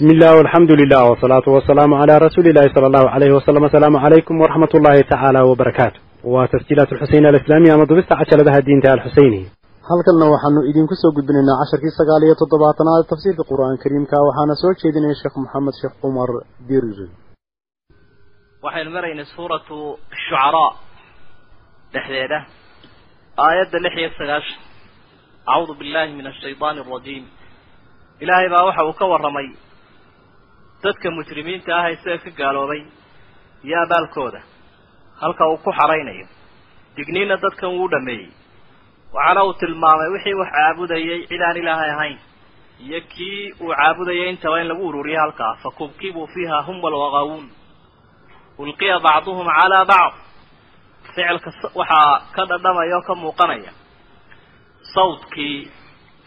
بسم الله والحمد لله والصلاة والسلام على رسول الله صلى الله عليه وسلم السلام عليكم ورحمة الله تعالى وبركاته وتسجيلات الحسين الإسلامية مضبست عشر لها الدين تعالى الحسيني halkanna waxaanu idinku soo gudbinaynaa casharkii sagaal iyo toddobaatanaad tafsiirka qur-aanka kariimka waxaana soo jeedinaya sheekh maxamed sheekh cumar dirir waxaynu maraynay suuratu shucaraa dhexdeeda aayadda lix iyo sagaashan acuudu billahi min ashaydaani alrajiim ilaahay baa waxa uu ka warramay dadka mujrimiinta ah isaga ka gaaloobay iyo abaalkooda halka uu ku xaraynayo. Digniinna dadkan wuu dhameeyey waxaana uu tilmaamay wixii wax caabudayay cid aan ilaahay ahayn. Iyo kii uu caabudayay intaba in lagu ururiyay halkaa fakubkibuu fiiha hum walwaqawuun ulqiya bacduhum calaa bacd. Ficilka waxaa ka dhadhamaya oo ka muuqanaya. Sawdkii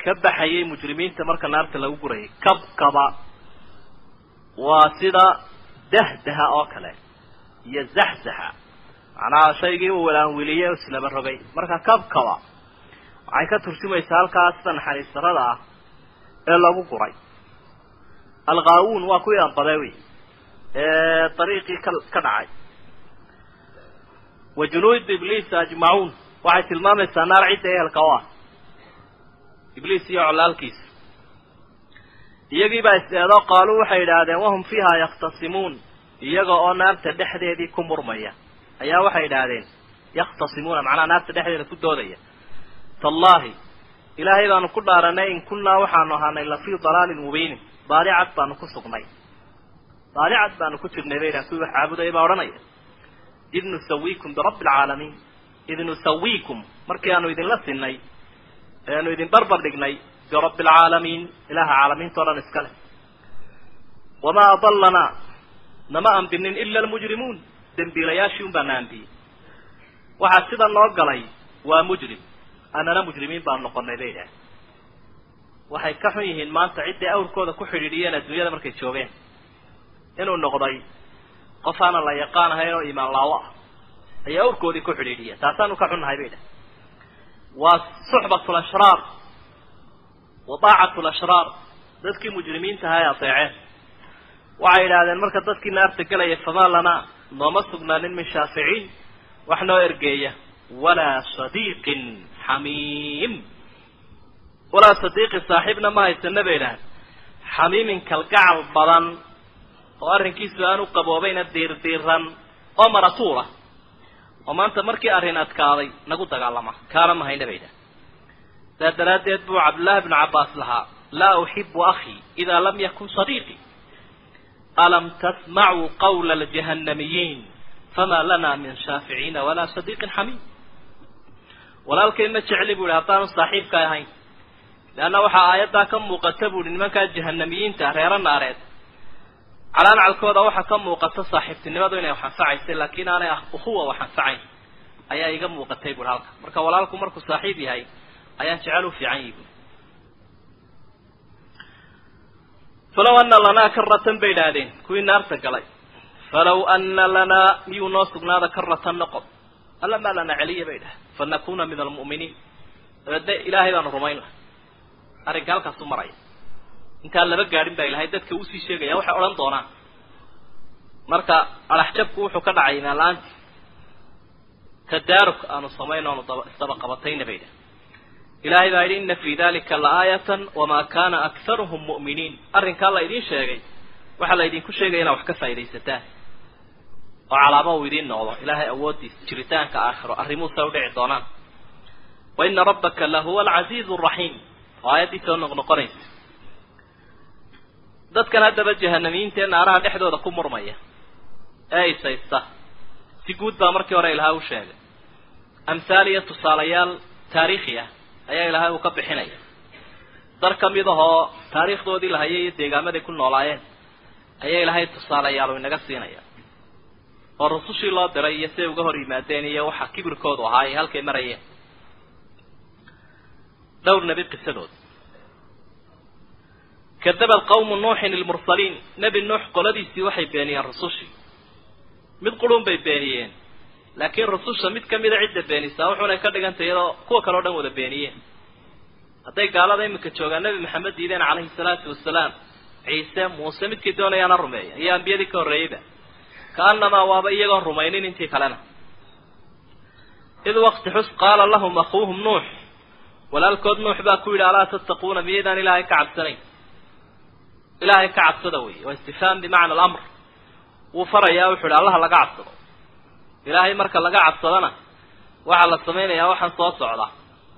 ka baxayay mujrimiinta marka naarta lagu gurayay kabkaba waa sida dahdaha oo kale iyo zaxzaxa macnaha shaygii uu walaanwiliyey oo islaba rogay. Marka kabkaba waxay ka turjumaysaa halkaa sida naxariis darada ah ee lagu guray. Alqaawuun waa kuwii anbaday ee dariiqii ka ka dhacay. Wa junuud ibliis ajmacuun waxay tilmaamaysaa naar cidda ehelka u ah ibliis iyo colaalkiisa iyagiibaa is-eedo qaaluu waxay yidhaahdeen wahum fiiha yakhtasimuun iyaga oo naarta dhexdeedii ku murmaya ayaa waxay yidhaahdeen yakhtasimuuna macnaha naarta dhexdeeda ku doodaya. Tallaahi ilaahay baanu ku dhaaranay in kunnaa waxaanu ahaanay lafii dalaalin mubiinin baadicad baanu ku sugnay. Baadicad baanu ku jirnay bay kuwii wax caabudaya baa odhanaya. Id nusawiikum birabbi alcaalamiin id nusawiikum markii aanu idinla sinay ee aanu idin barbar dhignay birabbi alcaalamiin ilaaha caalamiinta dhan iska leh wamaa adallanaa nama ambinin ila almujrimuun dembiilayaashii un baa na ambiyey waxaa sida noo galay waa mujrim annana mujrimiin baan noqonay bay idhaah waxay ka xun yihiin maanta ciddii awrkooda ku xidhiidhiyeen adduunyada markay joogeen inuu noqday qof aanan la yaqaan ahayn oo iimaan laawo ah ayaa awrkoodii ku xidhiidhiya taasaanu ka xunnahay bay idhaah waa suxbat lashraar wa daacatu lashraar dadkii mujrimiinta ahaa ee ateeceen waxay yidhaahdeen marka dadkii naarta gelaya famaa lanaa nooma sugnaanin min shaaficiin wax noo ergeeya walaa sadiiqin xamiim walaa sadiiqin saaxiibna ma haysana bay idhaaheen xamiimin kalgacal badan oo arrinkiisu aan u qaboobayna diirdiiran oo maratuula oo maanta markii arrin adkaaday nagu dagaalama kaana ma hayna bay idhahen saa daraaddeed buu cabdullaahi bnu cabbaas lahaa laa uxibu akhii idaa lam yakun sadiiqii alam tasmacuu qawla aljahannamiyiin famaa lana min shaaficiina walaa sadiiqin xamiim walaalkay ma jecli bu ihi haddaanu saaxiibka ahayn leanna waxaa aayaddaa ka muuqata bu ihi nimankaa jahanamiyiinta reero naareed calaamcalkooda waxaa ka muuqata saaxiibtinimadu inay wax anfacaysay laakiin aanay ukhuwa wax anfacayn ayaa iga muuqatay buhi halka marka walaalku markuu saaxiib yahay ayaan jecel u fiican yihi bui falow ana lanaa karatan bay idhaahdeen kuwii naarta galay. Falow ana lanaa miyuu noo sugnaada karatan noqon alla maa lana celiya bay idhaha fanakuna min almu'miniin dabeedna ilaahay baanu rumayn lahay arrinka halkaasu maraya intaan laba gaadhin baa ilahay dadka u sii sheegaya waxay odhan doonaan marka alaxjabku wuxuu ka dhacay imaan la'aanti tadaaruk aanu samayn oonu daba isdaba qabatayna bay idhaha ilaahay baa yidhi ina fii dalika laaayatan wamaa kana akharuhum mu'miniin. Arrinkaa la idiin sheegay waxaa la idinku sheegaya inaad wax ka faaidaysataan oo calaamo uu idiin noqdo ilaahay awooddiisa jiritaanka aakhiro arrimuhu say udhici doonaan. Wa ina rabbaka lahuwa alcasiizu araxiim oo aayaddii soo noqnoqonaysa dadkan haddaba jahanamiyiinta ee naaraha dhexdooda ku murmaya ee isaysta si guud baa markii hore ilahay u sheegay. Amhaal iyo tusaalayaal taariikhi ah ayaa ilaahay uu ka bixinaya dar ka mid ahoo taariikhdoodii lahayay iyo deegaamaday ku noolaayeen ayaa ilaahay tusaalayaal inaga siinaya. Oo rusushii loo diray iyo siday uga hor yimaadeen iyo waxa kibirkoodu ahaa iyo halkay marayeen. Dhowr nebi qisadood. Kadaba qawmu nuuxin ilmursaliin nebi nuux qoladiisii waxay beeniyeen rusushii. Mid qurun bay beeniyeen laakiin rususha mid kamida cidda beenisaa wuxuunay ka dhigantay iyadoo kuwa kale o dhan wada beeniyeen. Hadday gaalada iminka joogaan nebi maxamed diideen calayhi salaatu wasalaam ciise muuse midkii doonayaana rumeeya iyo ambiyadii ka horreeyeyba. Kaanamaa waaba iyagoon rumaynin intii kalena. Id waqti xus qaala lahum akuuhum nuux. Walaalkood nuux baa ku yidhi alaa tattaquuna? Miyaydaan ilaahay ka cabsanayn. Ilaahay ka cabsada wey waa istifhaam bimacna alamr. Wuu farayaa wuxuu ihi allaha laga cabsado ilaahay marka laga cabsadana waxaa la samaynayaa waxaan soo socda.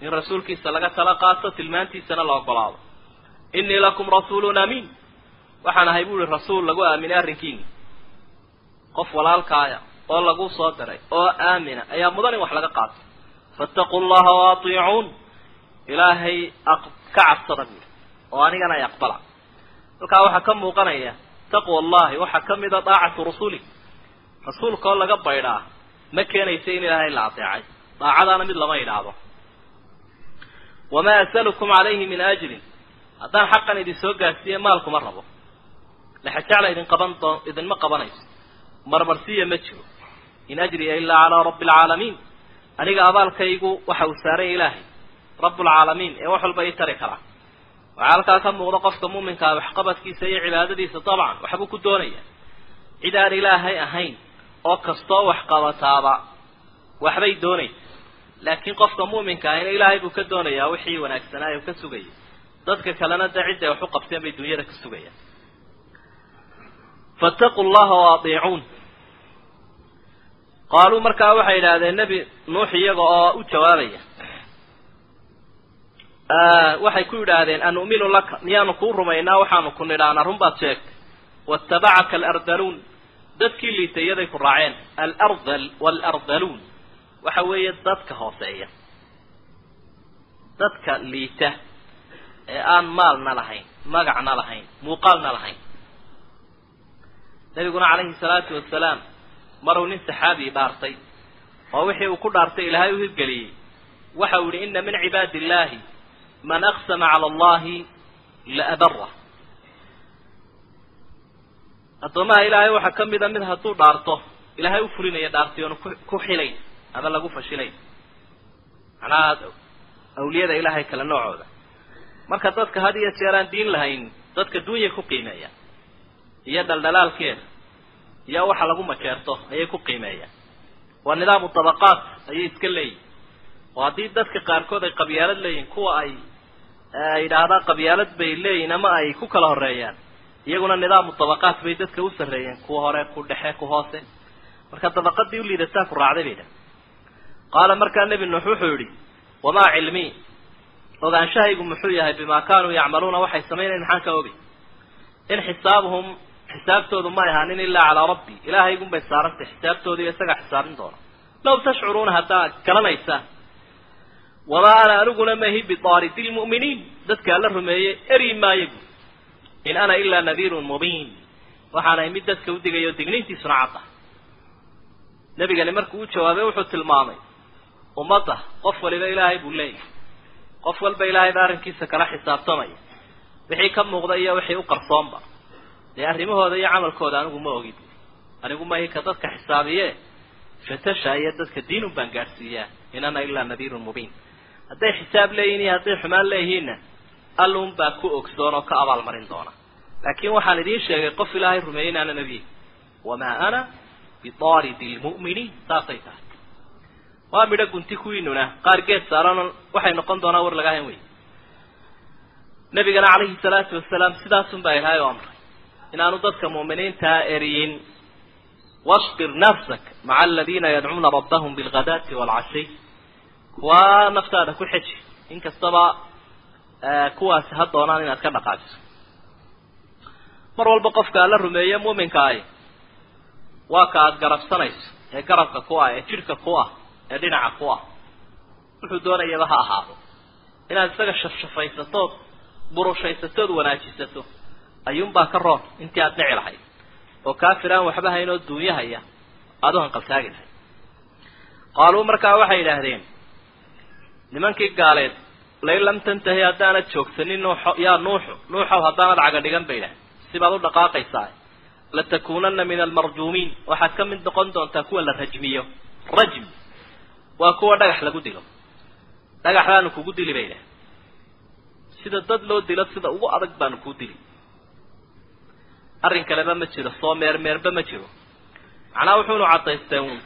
In rasuulkiisa laga tala qaato tilmaantiisana la ogolaado innii lakum rasuulun amiin. Waxaan ahay bu ihi rasuul lagu aaminay arrinkiini qof walaalkaaya oo lagu soo diray oo aamina ayaa mudan in wax laga qaato. Faataquu llaha waatiicuun ilaahay ka cabsada buuri oo anigana ay aqbala. Halkaa waxaa ka muuqanaya taqwa allahi waxaa ka mida daacatu rusuli rasuulka oo laga baydhaa ma keenaysa in ilaahay la adeecay daacadaana mid lama idhaahdo wamaa asalukum calayhi min ajrin. Haddaan xaqan idin soo gaarsiiye maalkuma rabo. Laxajacla idin qaban doo idinma qabanayso. Marmarsiya ma jiro. In ajriya ilaa calaa rabbi alcaalamiin aniga abaalkaygu waxa uu saaran ilaahay. Rabbulcaalamiin ee wax walba ii tari karaa waxaa halkaa ka muuqda qofka muuminkaa waxqabadkiisa iyo cibaadadiisa dabcan waxbuu ku doonaya. Cid aan ilaahay ahayn oo kastoo waxqabataaba waxbay doonaysa laakiin qofka muuminka ahina ilaahay buu ka doonayaa wixii wanaagsanaa u ka sugayay. Dadka kalena dee cidday wax u qabteen bay dunyada ka sugayaan. Faataquu llaha waadiicuun qaaluu markaa waxay idhaahdeen nebi nuux iyaga oo u jawaabaya waxay ku yidhaahdeen anu'minu laka miyaanu kuu rumaynaa waxaanu ku nidhaana run baad sheegtay. Waاtabacaka alardaluun dadkii liitayaday ku raaceen alardal waalardaluun waxa weeye dadka hooseeya. Dadka liita ee aan maalna lahayn magacna lahayn muuqaalna lahayn. Nabiguna calayhi salaatu wasalaam maruu nin saxaabii dhaartay oo wixii uu ku dhaartay ilaahay u hirgeliyey. Waxa uu yihi ina min cibaadi illahi man aqsama cala allahi laabara addoomaha ilaahay waxaa ka mida mid hadduu dhaarto ilaahay u fulinaya dhaartay oonu ku xilayn ama lagu fashilayn macnaha awliyada ilaahay kale noocooda. Marka dadka had iyo jeer aan diin lahayn dadka dunya ku qiimeeya iyo dhaldhalaalkeeda iyo waxa lagu majeerto ayay ku qiimeeyaan waa nidaamu dabaqaat ayay iska leeyihiin oo haddii dadka qaarkood ay qabyaalad leeyihiin kuwa ay yidhaahdaan qabyaalad bay leeyihiin ama ay ku kala horeeyaan iyaguna nidaamu dabaqaat bay dadka u sarreeyeen kuwa hore ku dhexe ku hoose. Marka dabaqadii uliidataa ku raacday bay dhaha qaala markaa nebi nuux wuxuu yidhi wamaa cilmii ogaanshahaygu muxuu yahay bimaa kaanuu yacmaluuna? Waxay samaynayn maxaan ka ogay in xisaabuhum xisaabtoodu may ahaanin ilaa calaa rabbi. Ilaahaygun bay saarantay xisaabtoodiiyo isagaa xisaabin doona. Law tashcuruuna haddaad garanaysaan wamaa ana aniguna mahi bidaaridi lmu'miniin dadka alla rumeeyey eri maayo. bu in ana ilaa nadiirun mubiin waxaanahay mid dadka u digayo digniintiisuna cadda nebigani markuu u jawaabay wuxuu tilmaamay ummadda qof waliba ilaahay buu leeyahay. Qof walba ilaahay ba arrinkiisa kala xisaabtamaya wixii ka muuqda iyo wixii u qarsoonba. Dee arrimahooda iyo camalkooda anigu ma ogid. Anigu mahi ka dadka xisaabiye. Fatasha iyo dadka diinun baan gaadhsiiyaa in ana ilaa nadiirun mubiin hadday xisaab leeyihiin iyo hadday xumaan leeyihiinna allun baa ku ogsoon oo ka abaalmarin doona laakiin waxaan idiin sheegay qof ilaahay rumeeyey in aana nebiye wamaa ana bidaaridi lmu'miniin saasay tahay. Waa midho gunti kuwiinuna qaar geed saaran waxay noqon doonaa war laga hayn wey. Nabigana calayhi salaatu wasalaam sidaasun baa ilaahay o amray. Inaanu dadka mu'miniintaa eriyin wasbir nafsak maca aladiina yadcuuna rabbahum bilghadaati waalcashiy kuwaa naftaada ku xeji inkastaba kuwaasi ha doonaan inaad ka dhaqaajiso mar walba qofka alla rumeeye muuminka ahi waa ka aada garabsanayso ee garabka ku ah ee jidhka ku ah ee dhinaca ku ah. Wuxuu doonayaba ha ahaado. Inaad isaga shafshafaysatood burushhaysatood wanaajisato ayuunbaa ka roon intii aada dhici lahayd. Oo kaafir aan waxba hayn oo duunyahaya aada u hanqaltaagi lahayd qaaluu markaa waxay idhaahdeen nimankii gaaleed lain lam tantahi haddaanad joogsanin nuuxo yaa nuuxu nuuxow haddaanad caga dhigan bay idhahdeen sibaad u dhaqaaqaysaa. Latakuunana min almarjuumiin waxaad ka mid noqon doontaa kuwa la rajmiyo. Rajm waa kuwa dhagax lagu dilo. Dhagax baanu kugu dili bay idhahdeen sida dad loo dilo sida ugu adag baanu kuu dili. Arrin kaleba ma jiro soo meermeerba ma jiro. Macnaha wuxuunu caddaystay uun.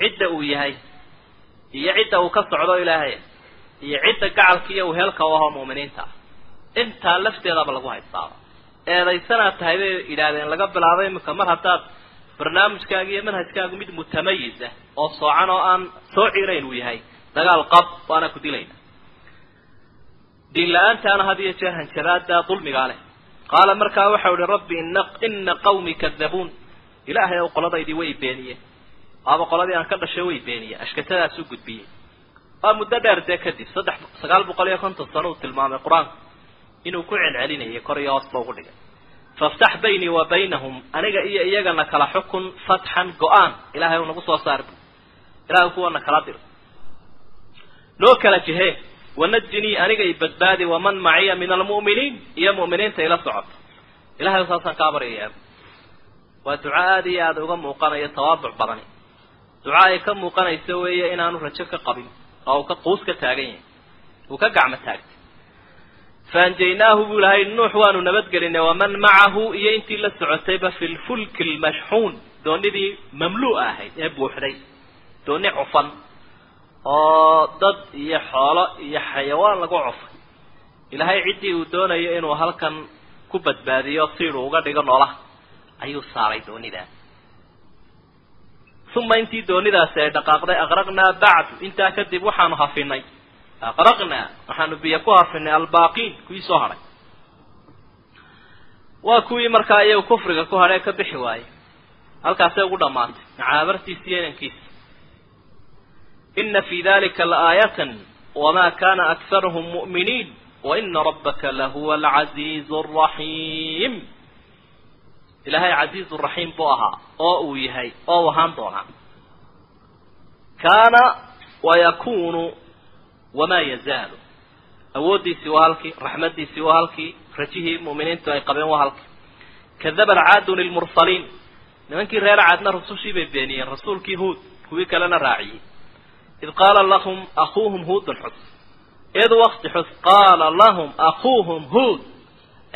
Cidda uu yahay iyo cidda uu ka socdo ilaahay iyo cidda gacalkiiyo uu heelka u ahoo mu'miniinta intaa lafteedaba lagu haystaaba eedaysanaad tahay bay yidhaahdeen laga bilaabo iminka mar haddaad barnaamijkaaga iyo manhajkaagu mid mutamayis ah oo soocan oo aan soo cirayn uu yahay dagaal qab waana ku dilayna. Diin la'aantaana had iyo jeer hanjabaada dulmigaa leh. Qaala markaa waxau ihi rabbi ina ina qawmi kadabuun ilaahay ow qoladaydii way beeniyeen. Waaba qoladii aan ka dhashay way beeniyeen. U gudbiyey. Waa muddo dheer dee kadib saddex sagaal boqol iyo konton sano uu tilmaamay qur'aanku inuu ku celcelinayay kor iyo hoosba ugu dhigay. Faftax baynii wa baynahum aniga iyo iyagana kala xukun fatxan go'aan ilahay nagu soo saar bu ilahay kuwana kala dir noo kala jihee wanajinii aniga i badbaadi waman maciya min almu'miniin iyo mu'miniinta ila socoto ilahay saasaan kaa baryayaa waa duco aada iyo aada uga muuqanayo tawaaduc badani. Duco ay ka muuqanayso weeye inaanu rajo ka qabin oo uu ka quus ka taagan yahay. Uu ka gacmo taagtay faanjaynaahu buu lahay nuux waanu nabadgelinay waman macahu iyo intii la socotayba fi lfulki lmashxuun doonidii mamluu'a ahayd ee buuxday. Dooni cufan oo dad iyo xoolo iyo xayawaan lagu cufay. Ilaahay ciddii uu doonayo inuu halkan ku badbaadiyo siiduu uga dhigo noolaha ayuu saaray doonidaas uma intii doonidaasi ay dhaqaaqday aqraqnaa bacdu intaa kadib waxaanu hafinay aqraqnaa waxaanu biyo ku hafinay albaaqiin kuwii soo hadhay waa kuwii markaa iyagu kufriga ku hadhay ka bixi waayey. Halkaasay ugu dhammaatay macaabartiisa iyo inankiisa ina fi dalika laaayatan wama kana akharuhum mu'miniin waina rabbaka lahuwa alcaziizu araxiim ilaahay casiizu raxiim buu ahaa oo uu yahay oo u ahaan doonaa. Kaana wayakunu wamaa yazaalu awooddiisii waa halkii raxmaddiisii waa halkii rajihii mu'miniintu ay qabeen waa halkii kadaba caadun lilmursaliin nimankii reer caadna rusushii bay beeniyeen rasuulkii huud kuwii kalena raaciyey id qaala lahum akuuhum huudun xus id wakti xus qaala lahum akuuhum huud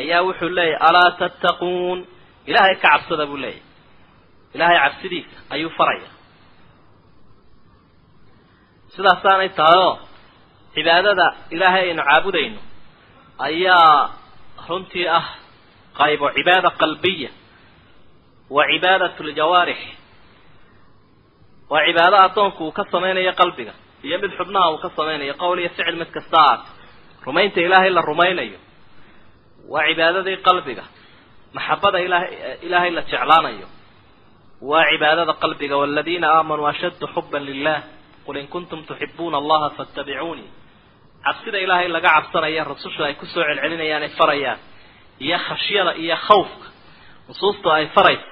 ayaa wuxuu leeyahy alaa tattaquun ilaahay ka cabsada buu leeyahy ilaahay cabsidiisa ayuu faraya sidaasaanay tahayoo cibaadada ilaahay aynu caabudayno ayaa runtii ah qaybo cibaada qalbiya wa cibaadat ljawaarix waa cibaado addoonku uu ka samaynayo qalbiga iyo mid xubnaha uu ka samaynayo qowl iyo ficil mid kasta aad rumaynta ilaahay la rumaynayo. Waa cibaadadii qalbiga maxabada ilahay ilaahay la jeclaanayo. Waa cibaadada qalbiga waladiina aamanuu ashaddu xuban lilah qul in kuntum tuxibuuna allaha faatabicuunii cabsida ilaahay laga cabsanaya rasushu ay ku soo celcelinayaan ay farayaan. Iyo khashyada iyo khawfka. Nusuustu ay farayso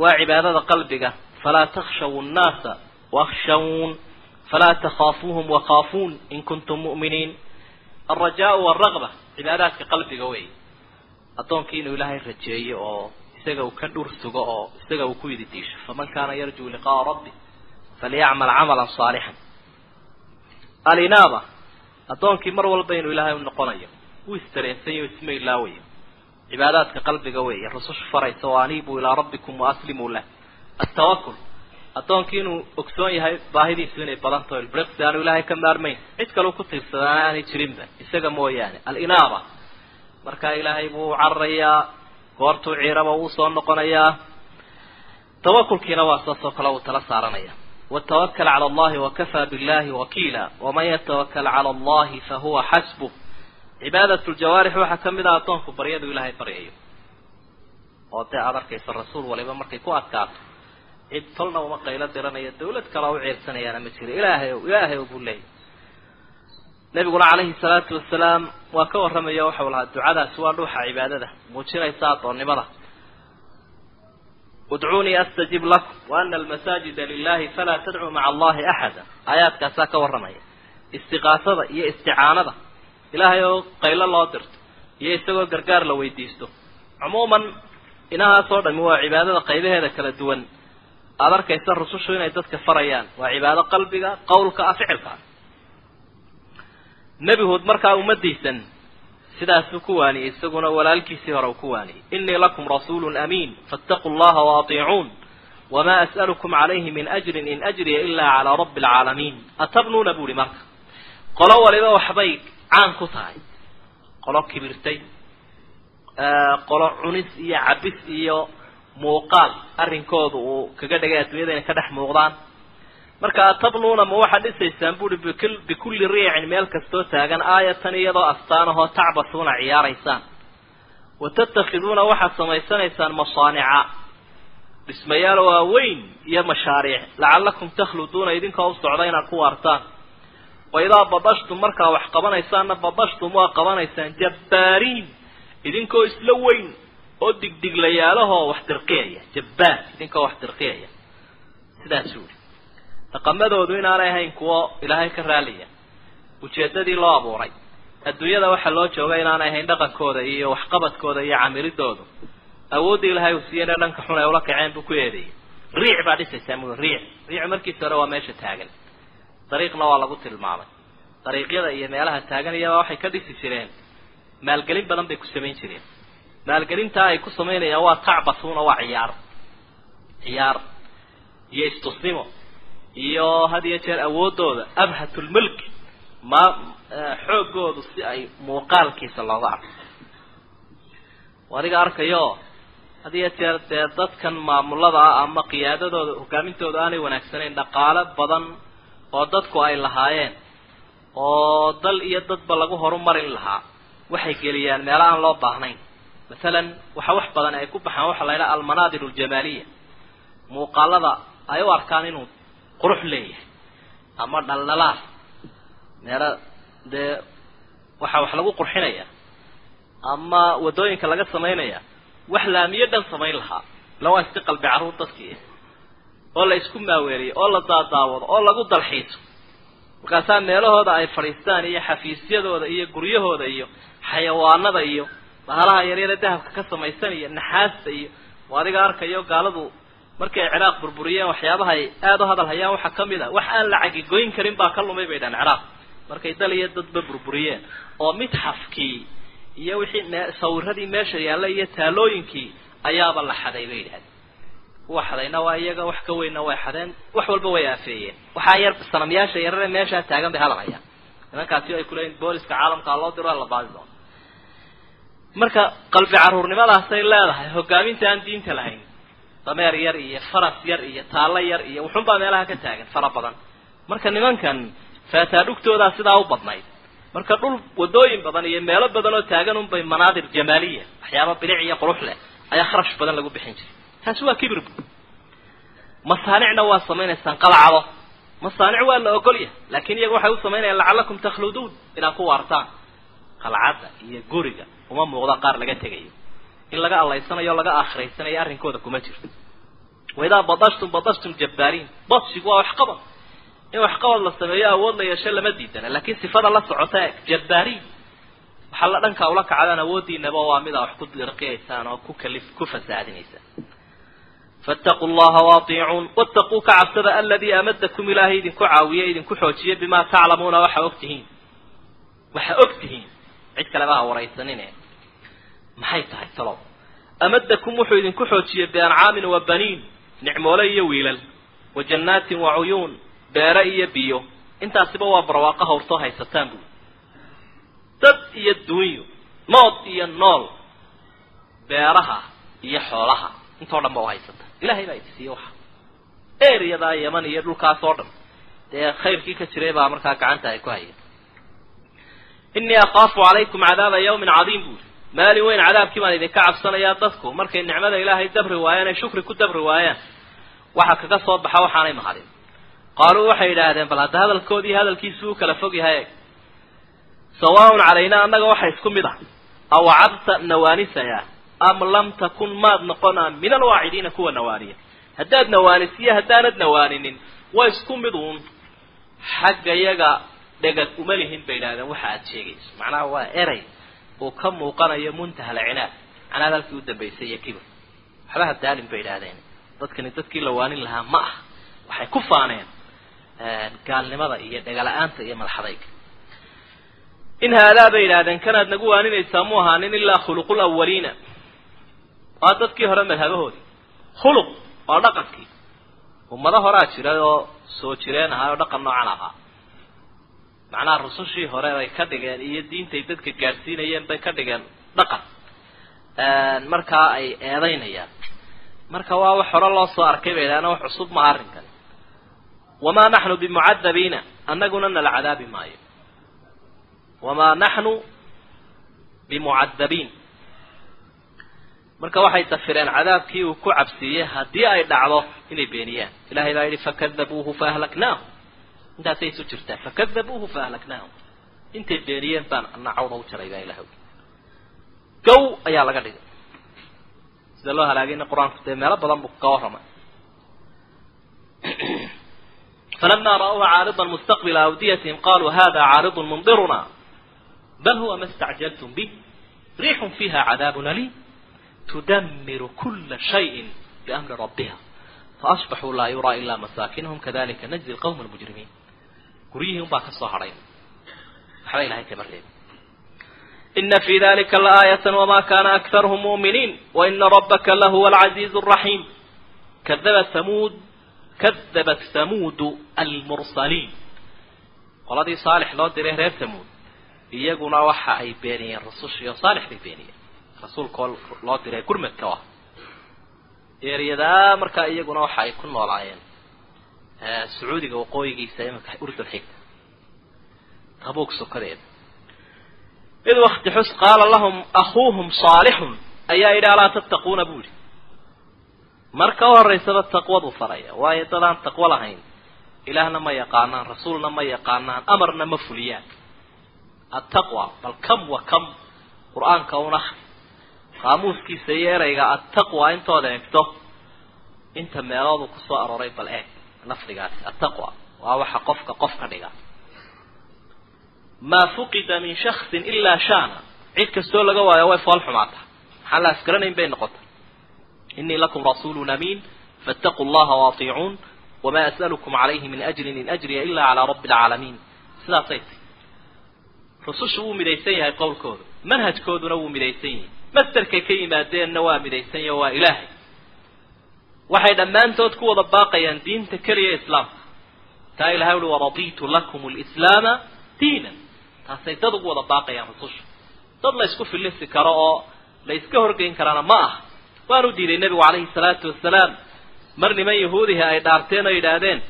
waa cibaadada qalbiga. Falaa takhshaw nnaasa wakhshawun. Falaa takhaafuuhum wakhaafuun in kuntum mu'miniin. Alrajaau walragba cibaadaadka qalbiga wey. Addoonkii inuu ilaahay rajeeyo oo isaga uu ka dhur sugo oo isaga uu ku yidi diisho faman kaana yarjuu liqa'a rabbi falyacmal camalan saalixan alinaaba addoonkii mar walba inuu ilaahay u noqonayo uu istareensanyo isma ilaawayo cibaadaadka qalbiga weeye rusushu faraysa oo aniibuu ilaa rabbikum waaslimuu lah. Altawakul addoonkii inuu ogsoon yahay baahidiisu inay badan taho ilbriqsi aanu ilaahay ka maarmayn. Cid kaleu ku tiirsadaan aanay jirinba isaga mooyaane. Alinaaba. Markaa ilaahay buu cararayaa goortuu ciiraba uu soo noqonayaa. Tawakulkiina waa saasoo kale uu tala saaranaya watawakal cala allahi wakafaa billahi wakiila waman yatawakal cala allahi fahuwa xasbuh cibaadat ljawaarix waxaa ka mid ah addoonku baryadu ilaahay baryayo oo dee aada arkaysa rasuul waliba markay ku adkaato cid tolna uma qaylo diranayo dawlad kalea u ceersanayaana ma jiro ilaahay ilaahay ow buu leeyay nabiguna calayhi salaatu wasalaam waa ka warramaya waxau lahaa ducadaasi waa dhuuxa cibaadada muujinaysa addoonnimada udcuunii astajib lakum wa ana almasaajida lilahi falaa tadcuu maca allahi axada. Aayaadkaasaa ka warramaya. Istiqaasada iyo isticaanada. Ilaahay oo qaylo loo dirto iyo isagoo gargaar la weydiisto. Cumuuman inahaasoo dhami waa cibaadada qaybaheeda kala duwan. Aada arkaysa rusushu inay dadka farayaan. Waa cibaado qalbiga qawlka ah ficilka. Ah nebi huod markaa ummadiisan sidaasuu ku waaniyey isaguna walaalkiisii hore uu ku waaniyey inii lakum rasuulun amiin faataquu llaha waatiicuun wamaa as'alukum calayhi min ajrin in ajriya ilaa calaa rabbi alcaalamiin atabnuuna buuhi marka. Qolo waliba waxbay caan ku tahay. Qolo kibirtay qolo cunis iyo cabis iyo muuqaal arrinkooda uu kaga dhigay adduunyada inay ka dhex muuqdaan marka atabnuuna ma waxaad dhisaysaan buuhi bikulli riicin meel kastoo taagan aayatan iyadoo astaanahoo tacbasuuna ciyaaraysaan. Wa tatakhiduuna waxaad samaysanaysaan masaanica. Dhismayaal waaweyn iyo mashaariic. Lacallakum takhluduuna idinkoo u socda inaad ku waartaan. Wa idaa badashtum markaa wax qabanaysaanna badashtum waa qabanaysaan jabbaariin idinkoo isla weyn oo digdiglayaalahoo wax dirqiyaya jabbaar. Idinkoo wax dirqiyaya sidaasuu yihi dhaqamadoodu inaanay ahayn kuwo ilaahay ka raaliya. Ujeedadii loo abuuray. Adduunyada waxaa loo jooga inaanay ahayn dhaqankooda iyo waxqabadkooda iyo camiridoodu awooddii ilahay uu siiyeyna dhanka xun ay ula kaceen buu ku eedeeyey. Riic baa dhisaysaa mu riic. Riic markiisa hore waa meesha taagan. Dariiqna waa lagu tilmaamay. Dariiqyada iyo meelaha taagan iyabaa waxay ka dhisi jireen. Maalgelin badan bay ku samayn jireen. Maalgelintaa ay ku samaynayaan waa tacbasuuna waa ciyaar. Ciyaar iyo istusnimo iyo had iyo jeer awooddooda abhatulmulki ma xooggoodu si ay muuqaalkiisa looga arko. Adiga arkayo had iyo jeer dee dadkan maamulada ah ama qiyaadadooda hogaamintooda aanay wanaagsanayn dhaqaale badan oo dadku ay lahaayeen oo dal iyo dadba lagu horumarin lahaa waxay geliyaan meelo aan loo baahnayn. Masalan waxa wax badan ay ku baxaan waxaa la yidhaha almanaadir aljamaaliya muuqaalada ay u arkaan inuu qurux leeyahay. Ama dhaldhalaal meelo dee waxaa wax lagu qurxinaya. Ama waddooyinka laga samaynaya. Wax laamiyo dhan samayn lahaa ila waa iska qalbi carruur dadkii oo la isku maaweeliyo oo la daadaawado oo lagu dalxiiso. Markaasaa meelahooda ay fadhiistaan iyo xafiisyadooda iyo guryahooda iyo xayawaanada iyo bahalaha yaryare dahabka ka samaysan iyo naxaasta iyo adiga arkayo gaaladu markay ciraaq burburiyeen waxyaabaha ay aada u hadal hayaan waxaa ka mid a wax aan la cagigoyn karin baa ka lumay bay dhahan ciraaq markay dal iyo dadba burburiyeen. Oo midxafkii iyo wixii sawiradii meesha yaalla iyo taalooyinkii ayaaba la xaday bay yidhahdeen kuwa xadayna waa iyaga wax ka weynna way xadeen wax walba way aafeeyeen. Waxaa yar sanamyaasha yarare meeshaa taagan bay hadal hayaan nimankaasi ay kuleeyiin booliska caalamkaa loo diro la baadi doono marka qalbi caruurnimadaasay leedahay hogaaminta aan diinta lahayn dameer yar iyo faras yar iyo taallo yar iyo wuxunbaa meelaha ka taagan fara badan. Marka nimankan faataadhugtoodaa sidaa u badnayd. Marka dhul wadooyin badan iyo meelo badan oo taagan unbay manaadir jamaaliya waxyaaba bilic iyo qurux leh ayaa kharash badan lagu bixin jiray. Taasi waa kibir masaanicna waa samaynaysaan qalacado. Masaanic waa la ogolyahay laakiin iyaga waxay u samaynayaan lacallakum takhluduun inaad ku waartaan qalcadda iyo guriga uma muuqda qaar laga tegayo in laga allaysanayo o laga aakhiraysanayo arrinkooda kuma jirto. Waidaa badashtum badashtum jabbaariin. Badshigu waa waxqabad. In waxqabad la sameeyo awood la yeesho lama diidana. Laakiin sifada la socota jabbaariin. Waxaa la dhankaa ula kacdaan awooddiinaba waa mida wax ku dirqiyaysaan oo ku kalif ku fasaadinaysaan. Faataquu llaha waatiicuun. Wattaquu ka cabsada aladii amadakum ilaahay idinku caawiye idinku xoojiye bimaa taclamuuna waxa og tihiin. Waxa og tihiin. Cid kaleba ha waraysanine maxay tahay talow amadakum wuxuu idinku xoojiyey biancaamin wa baniin nicmoole iyo wiilal wa jannaatin wa cuyuun beere iyo biyo. Intaasiba waa barwaaqo hawrtoo haysataan buuli dad iyo duunyo nood iyo nool beeraha iyo xoolaha intoo dhan ba u haysata. Ilahay baa idisiiye waxa. Ereyadaa yaman iyo dhulkaas oo dhan. Dee khayrkii ka jiray baa markaa gacanta ay ku hayeen inii akhaafu calaykum cadaaba yawmin cadiim buuli maalin weyn cadaabkii baan idinka cabsanayaa dadku. Markay nicmada ilaahay dabri waayaan ay shukri ku dabri waayaan waxa kaga soo baxa waxaanay mahadin. Qaaluu waxay yidhaahdeen bal hadda hadalkoodii hadalkiisu u kala fog yahay. Sawaaun calaynaa annaga waxa isku mid ah. Awacadta nawaanisaya am lam takun maad noqonaa min alwaacidiina kuwa nawaaniya. Haddaad nawaanisiyo haddaanad nawaaninin waa isku mid uun. Xagga yaga dhegad uma lihin bay yidhahdeen waxa aad sheegayso. Macnaha waa erey uu ka muuqanayo muntaha alcinaad canaad halkii u dambaysay iyo kibir waxba hadaalin bay yidhahdeen dadkani dadkii la waanin lahaa ma ah. Waxay ku faaneen gaalnimada iyo dhegala-aanta iyo madaxadayga. In haadaa bay yidhahdeen kanaad nagu waaninaysaa mu ahaanin ilaa khuluqul awaliina waa dadkii hore madhabahoodii. Khuluq waa dhaqankii. Ummado horaa jiray oo soo jireen ahaa oo dhaqan noocan ahaa macnaha rusushii hore bay ka dhigeen iyo diintay dadka gaadhsiinayeen bay ka dhigeen dhaqan. Markaa ay eedaynayaan. Marka waa wax hore loo soo arkay bay idhahdeen wax cusub maha arrinkani wamaa naxnu bimucadabiina annaguna nala cadaabi maayo. Wamaa naxnu bimucadabiin. Marka waxay dafireen cadaabkii uu ku cabsiiyey haddii ay dhacdo inay beeniyaan. Ilahay baa yidhi fakadabuuhu faahlaknaahum intaasay isu jirtaa fakadabuuhu faahlaknaahum intay beeniyeen baan ana cawna u jaray baa ilahay gow ayaa laga dhigay sida loo halaagayna qur'aanku dee meelo badan buu ka warramay falama ra'uuha caaridan mustaqbila awdiyatihim qaluu hada caaridun mundiruna bal huwa ma istacjaltum bih riixun fiha cadaabun aliim tudamiru kula shayin biamri rabbiha faasbaxuu laa yuraa ilaa masaakinahum kadalika najzi lqawma almujrimiin guryihii un baa ka soo hadhay. Waxba ilahay kama reebin ina fi dalika laaayata wama kana aktaruhum mu'miniin waina rabbaka lahuwa alcaziizu alraxiim kadabat thamuud kadabat thamuudu almursaliin. Qoladii saalix loo diray reer thamuud iyaguna waxa ay beeniyeen rusushii oo saalix bay beeniyeen. Rasuulka loo diray gurmadka ah eeryadaa markaa iyaguna waxa ay ku noolaayeen sacuudiga waqooyigiisa imanka urdun xigta. Tabuug sokadeeda id wakti xus qaala lahum akuuhum saalixun. Ayaa yidhi alaa tattaquuna? bu yidhi. Marka u horeysaba taqwadu faraya waayo dadaan taqwo lahayn. Ilaahna ma yaqaanaan rasuulna ma yaqaanaan amarna ma fuliyaan. Attaqwa bal kam wa kam qur'aanka un qaamuuskiisa iyo ereyga attaqwa intooda egto inta meeloodu ku soo arooray bal eeg lafdigaasi attaqwa. Waa waxa qofka qof ka dhiga. Maa fuqida min shaksin ilaa shaana cid kastoo laga waayo way fool xumaata maxaan la asgaranayn bay noqota inii lakum rasuulun amiin faataquu llaha waatiicuun wamaa as'alukum calayhi min ajrin in ajriya ila calaa rabbi alcaalamiin sidaasay tahy rusushu wuu midaysan yahay qowlkooda manhajkooduna wuu midaysan yahay. Masderkay ka yimaadeenna waa midaysan yaho waa ilaahay waxay dhammaantood ku wada baaqayaan diinta keliya islaamka. Taa ilahay uli waraditu lakum lislaama diinan. Taasay dad ugu wada baaqayaan rususha. Dad la isku filisi karo oo la iska horgeyn karaana ma aha. Waanu diiday nebigu calayhi salaatu wasalaam mar niman yahuudihi ay dhaarteen oo yidhaahdeen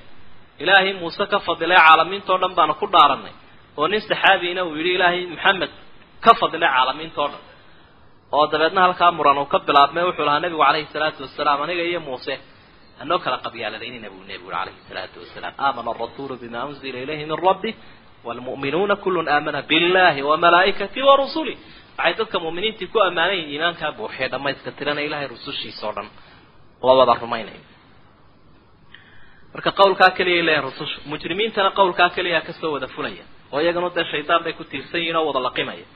ilaahay muuse ka fadilay caalamiintao dhan baanu ku dhaaranay oo nin saxaabiina uu yidhi ilaahay maxamed ka fadilay caalamiintao dhan oo dabeedna halkaa muran uu ka bilaabmay wuxuu lahaa nebigu calayhi salaatu wasalaam aniga iyo muuse hanoo kala qabyaaladaynina buu nebigu calayhi salaatu wasalaam aamana arasuulu bima unzila ilayhi min rabbi wlmu'minuuna kullun aamana billahi wamalaa'ikatihi warusuli waxay dadka mu'miniintii ku ammaanayiin iimaankaa buuxiya dhamayska tirana ilahay rusushiisa o dhan. La wada rumaynaya marka qawlkaa keliya leeyahin rusushu mujrimiintana qawlkaa keliyaa ka soo wada fulaya oo iyagana dee shaydaan bay ku tiirsan yihiin oo wada laqimaya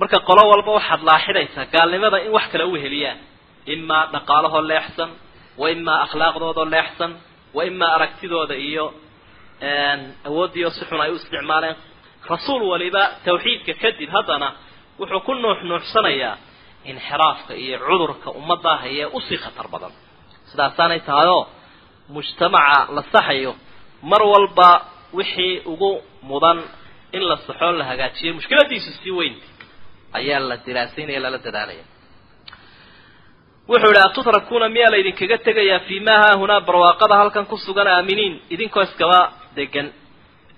marka qolo walba waxaad laaxidaysaa gaalnimada in wax kale u weheliyaan imaa dhaqaalahoo leexsan wa imaa akhlaaqdoodoo leexsan wa imaa aragtidooda iyo awooddiio si xun ay u isticmaaleen. Rasuul waliba tawxiidka kadib haddana wuxuu ku nuux nuuxsanayaa inxiraafka iyo cudurka ummadda hayee u sii khatar badan. Sidaasaanay tahayoo mujtamaca la saxayo mar walba wixii ugu mudan in la saxoo la hagaajiyo mushkiladiisu sii weynta ayaa la diraasaynaya lala dadaalaya wuxuu idhi atutrakuuna miyaa la idinkaga tegayaa fii ma haahunaa barwaaqada halkan ku sugan aaminiin? Idinkoo iskaba degan.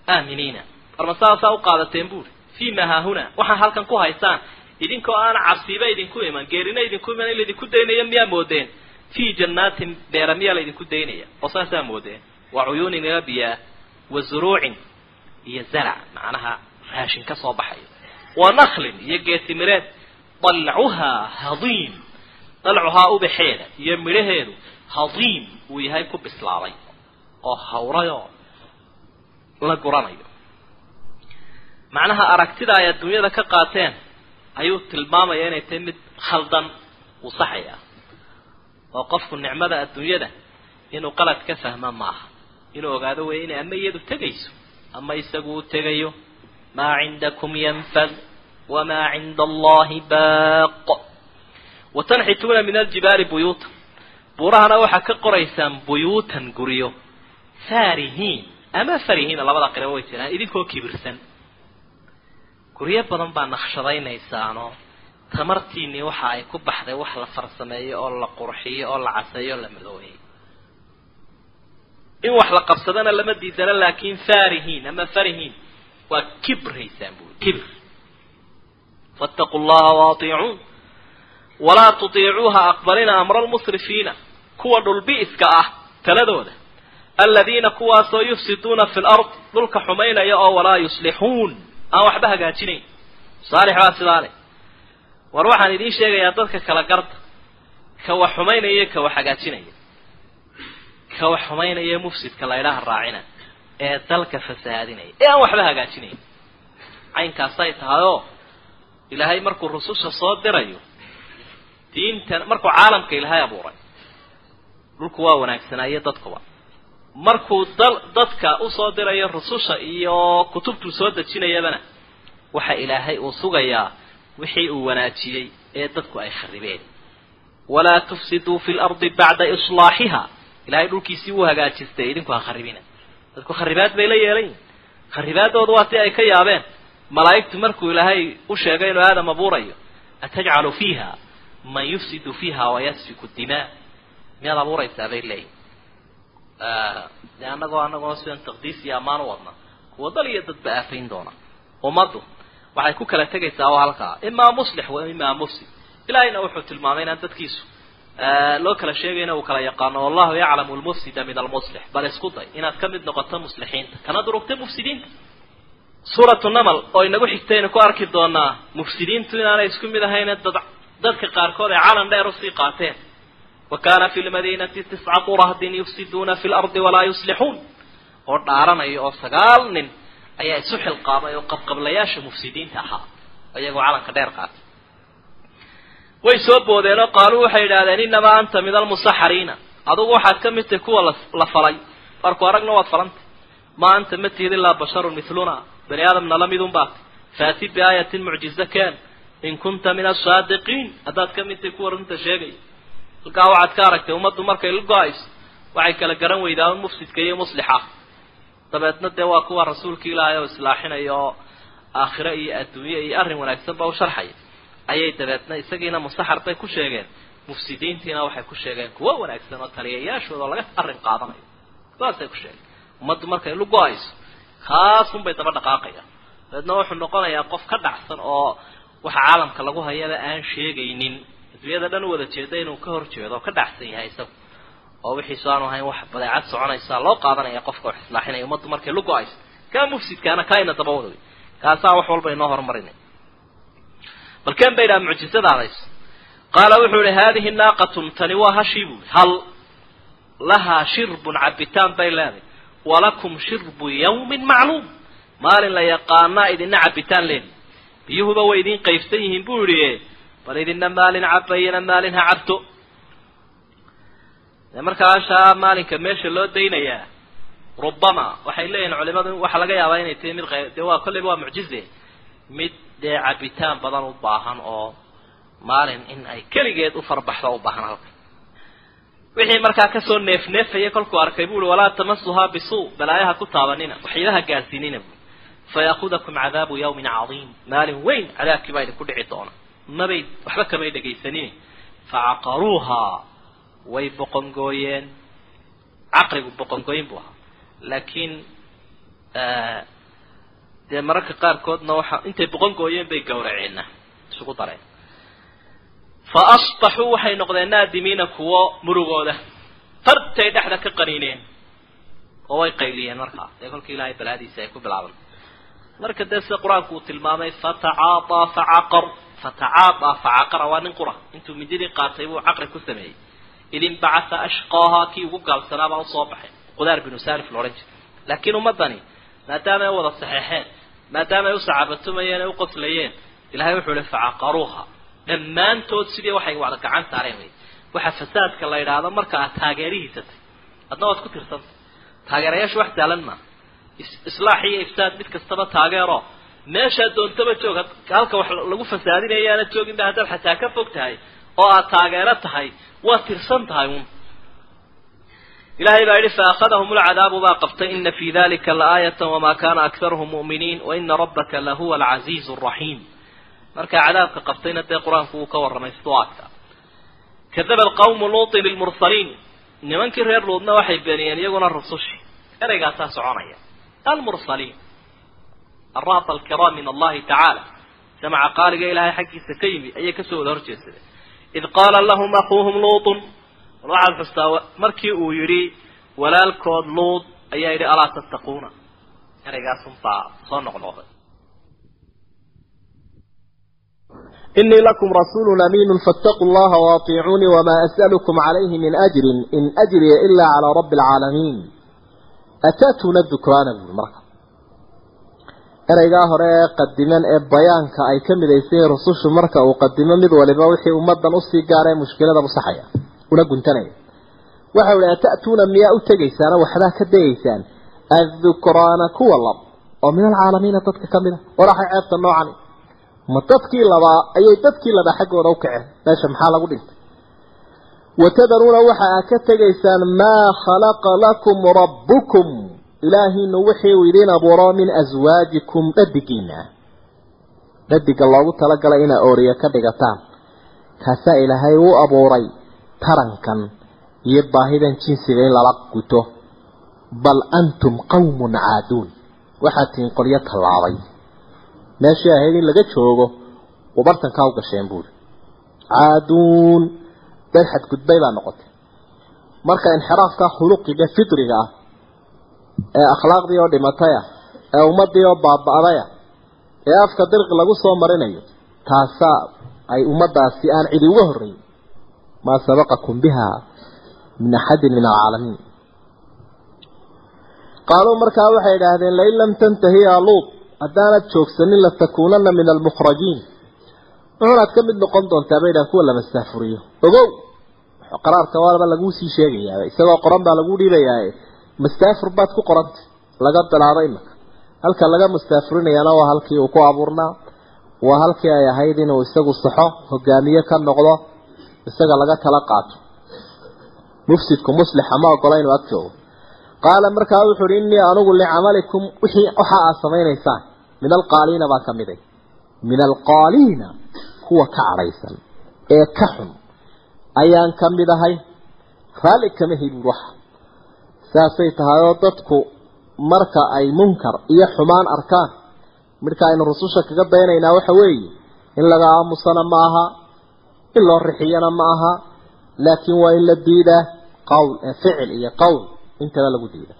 Aaminiina. Warma saasaa u qaadateen buuri fii ma haahunaa waxaa halkan ku haysaan. Idinkoo aan cabsiba idinku iman geerina idinku iman in laydinku daynayo miyaa moodeen? Fii jannaatin beera miyaa laydinku daynaya? Oo saasaa moodeen. Wa cuyuunin ila wa zuruucin iyo zarac macnaha raashin ka soo baxayo wa naklin iyo geetimireed dalcuhaa hadiim. Dalcuhaa ubaxeeda iyo midhaheedu hadiim uu yahay ku bislaaday oo hawrayoo la guranayo. Macnaha aragtida ay adduunyada ka qaateen ayuu tilmaamaya inay tahay mid khaldan uu saxaya. Oo qofku nicmada adduunyada inuu qalad ka fahma maaha. Inuu ogaado weeye inay ama iyadu tegayso ama isagu uu tegayo maa cindakum yanfad wamaa cinda allahi baaq watanxituuna min aljibaali buyuutan buurahana waxaa ka qoraysaan buyuutan guryo faarihiin ama farihiina labada qiraba way jiraan idinkoo kibirsan guryo badan baa naqshadaynaysaanoo tamartiinii waxa ay ku baxday wax la farsameeyo oo la qurxiyo oo la caseeyo o la madoobeeyo in wax la qabsadana lama diidana laakin faarihiin ama farihiin waa kibraysaan bui kibr faataquu llaha waatiicuun walaa tutiicuuha aqbalina amra almusrifiina kuwa dhulbi'iska ah taladooda aladiina kuwaasoo yufsiduuna fi lard dhulka xumaynaya oo walaa yuslixuun aan waxba hagaajinayn saalix baa sidaa leh war waxaan idiin sheegayaa dadka kala garda ka wax xumaynaya ka wax hagaajinaya ka xumaynaya mufsidka laydhaha raacina ee dalka fasahaadinaya ee aan waxba hagaajinayn caynkaasay tahay oo ilaahay markuu rususha soo dirayo diintan markuu caalamka ilaahay abuuray dhulku waa wanaagsanaayo dadkuba markuu dal dadka u soo dirayo rususha iyo kutubtuu soo dejinayabana waxa ilaahay uu sugayaa wixii uu wanaajiyey ee dadku ay kharibeen. Walaa tufsiduu fi lardi bacda islaaxiha. Ilahay dhulkiisii wuu hagaajistay idinku ha kharibina. Dadku kharibaad bay la yeelan yihiin kharibaadoodu waa si ay ka yaabeen malaa'igtu markuu ilaahay u sheegay inuu aadam abuurayo atajcalu fiiha man yufsidu fiiha wayasfiku dimaa. Miyaad abuuraysaa bay leeyihiin de annagoo annagoo sidan taqdiis iyo ammaan u wadna kuwa dal iyo dadba aafayn doona. Ummaddu waxay ku kala tegaysaa oo halkaa imaa muslix wa imaa mufsid ilahayna wuxuu tilmaamay inaan dadkiisu loo kala sheegayna uu kala yaqaano wallahu yaclamu lmufsida min almuslix. Bal isku day inaad ka mid noqoto muslixiinta kana durugta mufsidiinta suuratu namal oo inagu xigtaynu ku arki doonaa mufsidiintu inaanay isku mid ahayn dad dadka qaarkood ay calan dheer u sii qaateen. Wa kaana fi lmadinati tiscatu rahdin yufsiduuna fi lardi walaa yuslixuun. Oo dhaaranaya oo sagaal nin ayaa isu xilqaamay oo qabqablayaasha mufsidiinta ahaa iyagoo calanka dheer qaatay. Way soo boodeen oo qaaluu waxay yidhahdeen inamaa anta min almusaxariina adugu waxaad ka mid tahay kuwa la falay. Marku aragna waad falantay. Maa anta ma tihid ilaa basharun miluna bani aadamna la midun baat faati biaayatin mucjiza keen in kunta min asaadiqiin haddaad ka mid tahay kuwa runta sheegay. Halkaa waxaad ka aragtay ummaddu markay la go'ayso waxay kala garan weydaa mufsidka iyo muslixa. Dabeedna dee waa kuwa rasuulka ilaahay oo islaaxinaya oo aakhiro iyo adduunye iyo arrin wanaagsan ba u sharxaya. Ayay dabeedna isagiina musaxar bay ku sheegeen. Mufsidiintiina waxay ku sheegeen kuwo wanaagsan oo taliyayaashooda oo laga arrin qaadanayo. Saasay ku sheegeen. Ummaddu markay lu go'ayso kaasunbay daba dhaqaaqayaan dabeedna wuxuu noqonayaa qof ka dhacsan oo waxa caalamka lagu hayaba aan sheegaynin adduunyada dhan wada jeeda inuu ka hor jeedo oo ka dhacsan yahay isagu oo wixiisu aanu ahayn wax badeecad soconaysa loo qaadanaya qofka wax islaaxinaya ummaddu markay lu go'ayso kaa mufsidkaana kaayna daba wadaway kaasaa wax walba inoo horumarinay bal ken bay idhaha mucjisadaadays qaala wuxuu ihi haadihi naaqatun tani waa hashii buui hal lahaa shirbun cabitaan bay leedahay walakum shirbu yawmin macluum maalin la yaqaanaa idina cabitaan leedi biyuhuba way idin qaybsan yihiin buu idhi bal idina maalin cabayana maalin ha cabto. De markaa maalinka meesha loo daynayaa rubama waxay leeyihiin culimadu waxaa laga yaabaa inay tahay mid dee waa kolleyba waa mucjize mid dee cabitaan badan u baahan oo maalin in ay keligeed u farbaxdo u baahan halka wixii markaa ka soo neef neefaya kolkuu arkay buui walaa tamasuhaa bisuu balaayaha ku taabanina waxyaalaha gaarsiinina bui fayaakudakum cadaabu yawmin cadiim. Maalin weyn cadaabkii baa idinku dhici doona. Mabay waxba kamay dhegaysanin facaqaruuhaa way boqongooyeen. Caqrigu boqongooyin buu ahaa. Laakiin dee mararka qaarkoodna waxa intay boqongooyeen bay gawraceena isugu dareen fa asbaxuu waxay noqdeen naadimiina kuwo murugooda. Tartay dhexda ka qaniineen. Oo way qayliyeen markaa dee kolkii ilaahay balaadiisa ay ku bilaaban. Marka dee sida qur'aanku uu tilmaamay fatacaataa facaqar fatacaataa facaqara waa nin qura. Intuu mididii qaatay buu caqri ku sameeyey. Id inbacatha ashqaahaa kii ugu gaalsanaabaa u soo baxay. Qudaar binu salif laodhan jiray. Laakiin ummaddani maadaama ay wada saxeexeen maadaama ay u sacaabatumayeen ay u qoslayeen ilahay wuxuu ihi facaqaruuha dhammaantood sidii waxay wada gacan saareen wey waxa fasaadka la yidhaahdo marka aad taageerihiisatay. Adna waad ku tirsanta taageerayaashu wax saalan maa islaax iyo ifsaad mid kastaba taageero. Meeshaa doontaba joog halka wax lagu fasaadinaya aanad joogin ba haddaad xataa ka fog tahay oo aad taageero tahay waad tirsan tahay un ilahay baa yihi faakadahum lcadaabu baa qabtay ina fi dalika laaayata wama kana aktaruhum mu'miniin waina rabbaka lahuwa alcaziizu araxiim markaa cadaabka qabtayna dee qur'aanku wuu ka warramay siduaadka kadaba alqawmu luutin lilmursaliin. Nimankii reer luudna waxay beeniyeen iyaguna rusushii ereygaasaa soconaya. Almursaliin. Araata alkiraam min allahi tacaala. Jamaca qaaliga ilaahay xaggiisa ka yimi ayay ka soo wada horjeedsadeen id qaala lahum akuuhum luutun. Waxaad xustaa markii uu yidhi walaalkood luud ayaa yidhi alaa tattaquuna? Ereygaasunbaa soo noqnoqday إني لكم رسول أمين فاتقوا الله وأطيعوني وما أسألكم عليه من أجر إن أجري إلا على رب العالمين أتاتون الذكران بالمركب ereygaa hore ee qadiman ee bayaanka ay ka midaysay rusushu marka uu qadimo mid waliba wixii ummadan usii gaara ee mushkilada musaxaya una guntanaya waxa uhi ata'tuuna miyaa u tegaysaano waxbaa ka dayaysaan addukraana kuwa lab oo min alcaalamiina dadka ka mid a waraxay ceebta noocani ma dadkii labaa ayay dadkii labaa xaggooda u kaceen. Meesha maxaa lagu dhintay? Watadaruuna waxa aad ka tegaysaan maa khalaqa lakum rabbukum. Ilaahiinu wixii uu idiin abuuro min aswaajikum dhadigiina dhadiga loogu talagalay inaa ooriya ka dhigataan. Kaasaa ilaahay u abuuray tarankan iyo baahidan jinsiga in lala guto. Bal antum qawmun caaduun. Waxaad tihiin qolyo tallaabay meeshii ahayd in laga joogo ubartankaa u gasheen buuri. Caaduun dad xadgudbay baa noqotay. Marka inxiraafka khuluqiga fitriga ah ee akhlaaqdii oo dhimataya ee ummadii oo baaba'daya ee afka dirqi lagu soo marinayo taasaa ay ummadaasi aan cidi uga horreyn maa sabaqakum biha min axadin min alcaalamiin. Qaaluu markaa waxay idhaahdeen lain lam tantahi yaa luut haddaanad joogsanin latakuunana min almukhrajiin. Wuxuunaad ka mid noqon doontaa bay idhahan kuwa la mastaafuriyo ogow! Qaraarka waaba laguu sii sheegayaa isagoo qoran baa lagu dhiibayaa mastaafur baad ku qoranta laga bilaabo imaka halka laga mustaafurinayana waa halkii uu ku abuurnaa. Waa halkii ay ahayd inuu isagu saxo hogaamiye ka noqdo isaga laga tala qaato. Mufsidku muslixa ma ogola inuu ag joogo qaala markaa wuxu uhi innii anugu licamalikum wixii waxa aad samaynaysaan. Min alqaaliina baa ka miday. Min alqaaliina kuwa ka cadhaysan ee ka xun ayaan ka mid ahay. Raalli kama helin waxa saasay tahay oo dadku marka ay munkar iyo xumaan arkaan. Midka aynu rususha kaga daynaynaa waxa weeye in laga aamusana ma aha in loo rixiyana ma aha laakiin waa in la diidaa qowl ficil iyo qowl intaba lagu diida.